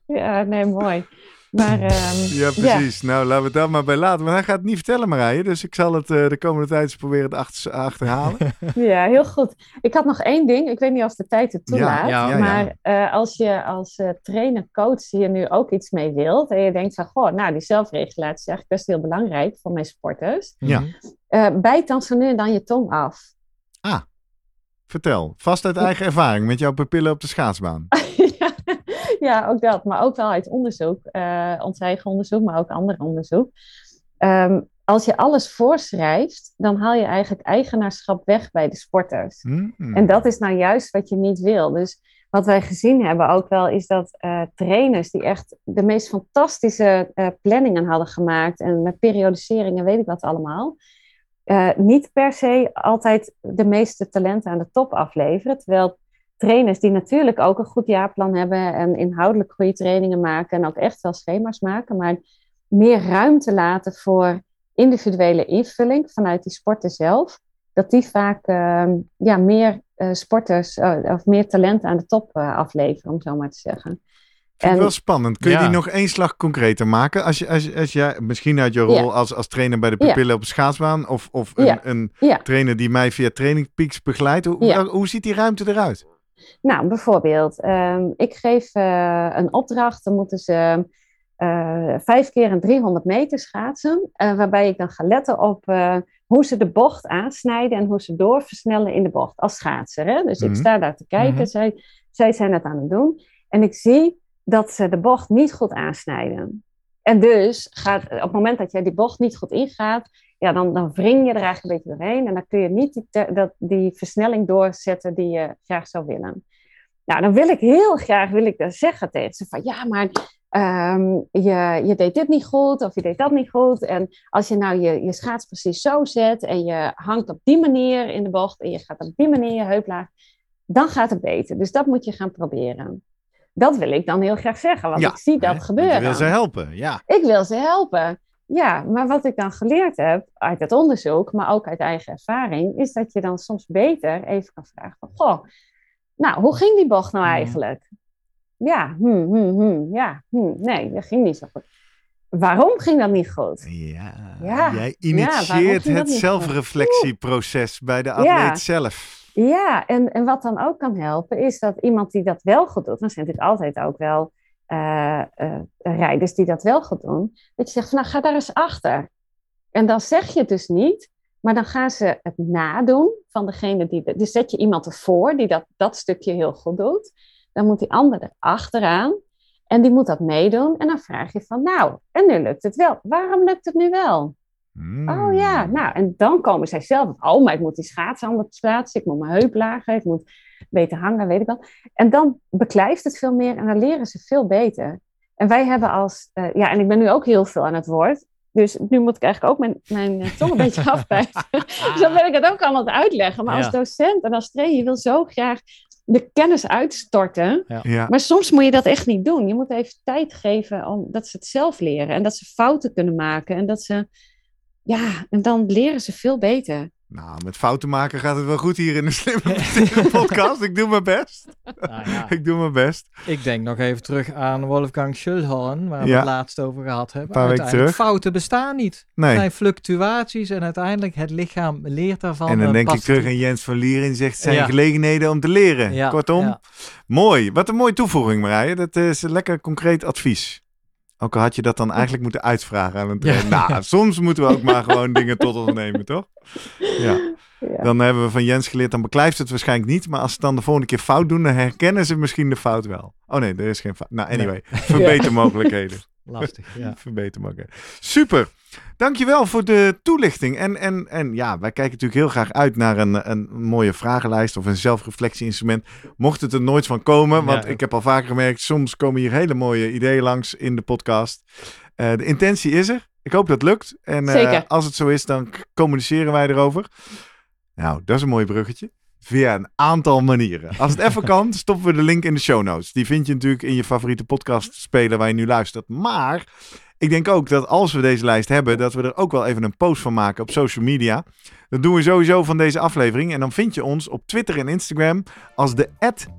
Ja, nee, mooi. Maar ehm, Ja, precies. Nou, laten we het daar maar bij laten. Maar hij gaat het niet vertellen, Marije. Dus ik zal het eh, de komende tijd eens proberen te achter- achterhalen. ja, heel goed. Ik had nog één ding. Ik weet niet of de tijd het toelaat. ja, ja. maar eh, als je als eh, trainer, coach hier nu ook iets mee wilt. En je denkt van, goh, nou die zelfregulatie is eigenlijk best heel belangrijk voor mijn sporters. Ja. Mhm. eh bijt dan zo nu en dan je tong af. Vertel, vast uit eigen ervaring met jouw pupillen op de schaatsbaan. Ja, ook dat. Maar ook wel uit onderzoek. eh, ons eigen onderzoek, maar ook ander onderzoek. Ehm, als je alles voorschrijft, dan haal je eigenlijk eigenaarschap weg bij de sporters. Hmm. En dat is nou juist wat je niet wil. Dus wat wij gezien hebben ook wel, is dat eh, trainers die echt de meest fantastische eh, planningen hadden gemaakt en met periodiseringen, weet ik wat allemaal, niet per se altijd de meeste talenten aan de top afleveren. Terwijl trainers die natuurlijk ook een goed jaarplan hebben en inhoudelijk goede trainingen maken en ook echt wel schema's maken, maar meer ruimte laten voor individuele invulling vanuit die sporten zelf, dat die vaak ehm, ja, meer eh, sporters eh, of meer talenten aan de top eh, afleveren, om zo maar te zeggen. Vind ik En- wel spannend. Kun je Ja. die nog één slag concreter maken? Als, je, als, als jij, misschien uit je rol Ja. als, als trainer bij de Ja. pupillen op de schaatsbaan, of, of een, Ja. een Ja. trainer die mij via Training Peaks begeleidt. Hoe, Ja. hoe ziet die ruimte eruit? Nou, bijvoorbeeld, ehm, ik geef eh, een opdracht, dan moeten ze eh, vijf keer een 300 meter schaatsen, eh, waarbij ik dan ga letten op hoe ze de bocht aansnijden en hoe ze doorversnellen in de bocht als schaatser. Hè? Dus Mhm. ik sta daar te kijken, Mhm. zij, zij zijn het aan het doen en ik zie dat ze de bocht niet goed aansnijden. En dus gaat, op het moment dat jij die bocht niet goed ingaat, ja, dan, dan wring je er eigenlijk een beetje doorheen. En dan kun je niet die, te- dat, die versnelling doorzetten die je graag zou willen. Nou, dan wil ik heel graag wil ik dat zeggen tegen ze van ja, maar ehm, je, je deed dit niet goed of je deed dat niet goed. En als je nou je, je schaats precies zo zet en je hangt op die manier in de bocht en je gaat op die manier je heup laag, dan gaat het beter. Dus dat moet je gaan proberen. Dat wil ik dan heel graag zeggen, want Ja, ik zie dat Hè? gebeuren. Je wil ze helpen, ja. Ik wil ze helpen. Ja, maar wat ik dan geleerd heb uit het onderzoek, maar ook uit eigen ervaring, is dat je dan soms beter even kan vragen van, goh, nou, hoe ging die bocht nou eigenlijk? Ja, hm, hm, hm, ja, hm, nee, dat ging niet zo goed. Waarom ging dat niet goed? Ja, Ja. jij initieert dat het zelfreflectieproces bij de atleet Ja. zelf. Ja, en, en wat dan ook kan helpen, is dat iemand die dat wel goed doet, dan zijn natuurlijk altijd ook wel eh, rijders die dat wel goed doen, dat je zegt van nou ga daar eens achter. En dan zeg je het dus niet, maar dan gaan ze het nadoen van degene die, de- dus zet je iemand ervoor die dat, dat stukje heel goed doet, dan moet die ander er achteraan en die moet dat meedoen en dan vraag je van nou, en nu lukt het wel. Waarom lukt het nu wel? Hmm. Oh ja, nou, en dan komen zij zelf. Oh, maar ik moet die schaatsen anders plaatsen. Ik moet mijn heup lager. Ik moet beter hangen, weet ik wel. En dan beklijft het veel meer en dan leren ze veel beter. En wij hebben als... eh, ja, en ik ben nu ook heel veel aan het woord. Dus nu moet ik eigenlijk ook mijn, mijn eh, tong een beetje afbijten. dus dan ben ik het ook allemaal aan het uitleggen. Maar als docent en als trainer, je wil zo graag de kennis uitstorten. Ja. Maar soms moet je dat echt niet doen. Je moet even tijd geven om dat ze het zelf leren. En dat ze fouten kunnen maken. En dat ze... Ja, en dan leren ze veel beter. Nou, met fouten maken gaat het wel goed hier in de Slimme podcast. Ik doe mijn best. Nou ja, Ik doe mijn best. ik denk nog even terug aan Wolfgang Schulhorn, waar we Ja. het laatst over gehad hebben. Een paar weken Uiteindelijk, terug. Fouten bestaan niet. Er Nee. zijn fluctuaties en uiteindelijk het lichaam leert daarvan. En dan en denk ik terug aan Jens van Lier en zegt zijn Ja. gelegenheden om te leren. Ja, Kortom, ja. mooi. Wat een mooie toevoeging Marije. Dat is een lekker concreet advies. Ook al had je dat dan eigenlijk moeten uitvragen aan een trainer. Nou, soms moeten we ook maar gewoon dingen tot ons nemen, toch? Ja. Ja. Dan hebben we van Jens geleerd, dan beklijft het waarschijnlijk niet. Maar als ze dan de volgende keer fout doen, dan herkennen ze misschien de fout wel. Oh nee, er is geen fout. Nou, anyway. Verbetermogelijkheden. Lastig, ja. Verbetermogelijkheden. Super. Dankjewel voor de toelichting. En, en, en ja, wij kijken natuurlijk heel graag uit naar een, een mooie vragenlijst of een zelfreflectie-instrument. Mocht het er nooit van komen, want Ja. ik heb al vaker gemerkt, soms komen hier hele mooie ideeën langs in de podcast. Eh, de intentie is er. Ik hoop dat het lukt. En eh, Zeker. als het zo is, dan communiceren wij erover. Nou, dat is een mooi bruggetje. Via een aantal manieren. Als het even kan, stoppen we de link in de show notes. Die vind je natuurlijk in je favoriete podcast speler waar je nu luistert. Maar ik denk ook dat als we deze lijst hebben, dat we er ook wel even een post van maken op social media. Dat doen we sowieso van deze aflevering. En dan vind je ons op Twitter en Instagram als de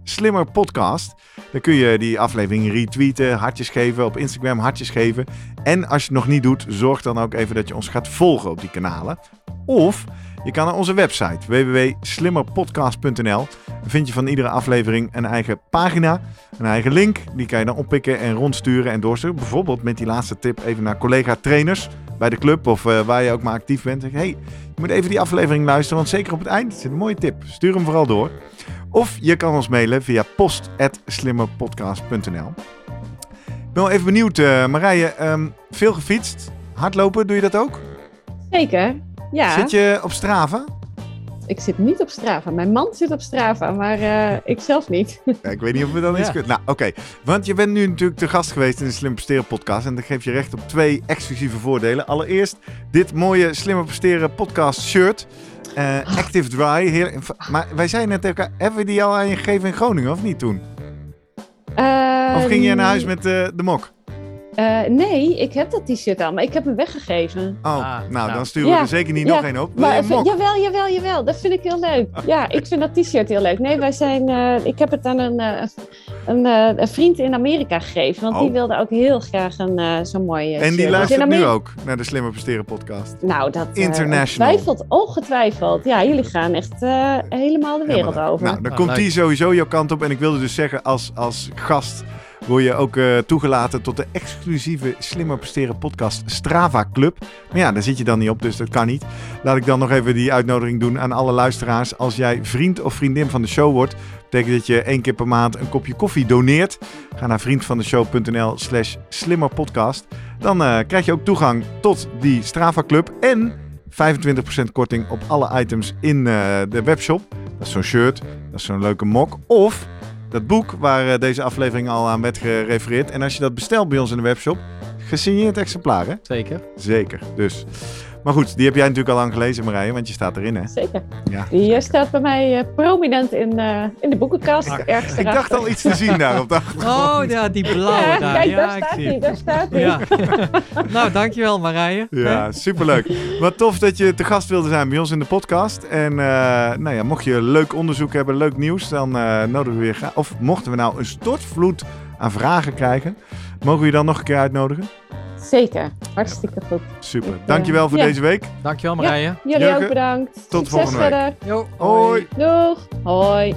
Slimmer Podcast. Dan kun je die aflevering retweeten, hartjes geven, op Instagram hartjes geven. En als je het nog niet doet, zorg dan ook even dat je ons gaat volgen op die kanalen. Of Je kan naar onze website www.slimmerpodcast.nl. Vind je van iedere aflevering een eigen pagina, een eigen link. Die kan je dan oppikken en rondsturen en doorsturen. Bijvoorbeeld met die laatste tip even naar collega-trainers bij de club of uh, waar je ook maar actief bent. Zeg, hey, je moet even die aflevering luisteren, want zeker op het eind zit een mooie tip. Stuur hem vooral door. Of je kan ons mailen via post.slimmerpodcast.nl. Ik ben wel even benieuwd, uh, Marije. Um, veel gefietst, hardlopen, doe je dat ook? Zeker, ja. Zit je op Strava? Ik zit niet op Strava. Mijn man zit op Strava, maar uh, ik zelf niet. Ja, ik weet niet of we dan iets kunnen. Nou, oké. Okay. Want je bent nu natuurlijk te gast geweest in de Slim Presteren podcast. En dat geeft je recht op twee exclusieve voordelen. Allereerst dit mooie Slimmer Presteren podcast shirt. Uh, Active Dry. Maar wij zeiden net elkaar, hebben we die al aan je gegeven in Groningen of niet toen? Uh, of ging je naar huis met de mok? Uh, nee, ik heb dat t-shirt al, maar ik heb hem weggegeven. Oh, ah, nou, nou, dan sturen we ja, er zeker niet ja, nog één op. Wil maar, jawel, jawel, jawel. Dat vind ik heel leuk. Ja, ik vind dat t-shirt heel leuk. Nee, wij zijn... Uh, ik heb het aan een, uh, een, een, vriend in Amerika gegeven. Want oh. die wilde ook heel graag een zo'n mooie En die luistert nu ook naar de Slimmer Presteren podcast? Nou, dat... International. Ongetwijfeld, ongetwijfeld. Ja, jullie gaan echt helemaal de wereld over. Nou, dan komt die sowieso jouw kant op. En ik wilde dus zeggen, als, als gast word je ook uh, toegelaten tot de exclusieve Slimmer Presteren podcast Strava Club. Maar ja, daar zit je dan niet op, dus dat kan niet. Laat ik dan nog even die uitnodiging doen aan alle luisteraars. Als jij vriend of vriendin van de show wordt, betekent dat je één keer per maand een kopje koffie doneert. Ga naar vriendvandeshow.nl slash slimmerpodcast. Dan uh, krijg je ook toegang tot die Strava Club en 25% korting op alle items in uh, de webshop. Dat is zo'n shirt, dat is zo'n leuke mok. Of dat boek waar eh, deze aflevering al aan werd gerefereerd. En als je dat bestelt bij ons in de webshop, gesigneerd exemplaar, hè? Zeker. Zeker. Dus maar goed, die heb jij natuurlijk al lang gelezen, Marije, want je staat erin, hè? Zeker. Ja. Die uh, staat bij mij uh, prominent in, uh, in de boekenkast. Ah, ergens ik dacht al iets te zien daar op de Oh, ja, die blauwe ja, daar. Kijk, ja, daar, staat hij, daar staat hij. Ja. nou, dankjewel Marije. Ja, superleuk. Wat tof dat je te gast wilde zijn bij ons in de podcast. En nou ja, mocht je leuk onderzoek hebben, leuk nieuws, dan nodigen we weer graag. Of mochten we nou een stortvloed aan vragen krijgen, mogen we je dan nog een keer uitnodigen? Zeker, hartstikke goed. Super, dankjewel voor ja. deze week. Dankjewel Marije. Ja, jullie Jurgen, ook bedankt. Tot de volgende week. verder. Jo, hoi. Doeg. Hoi.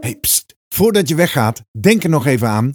Hey, pst. Voordat je weggaat, denk er nog even aan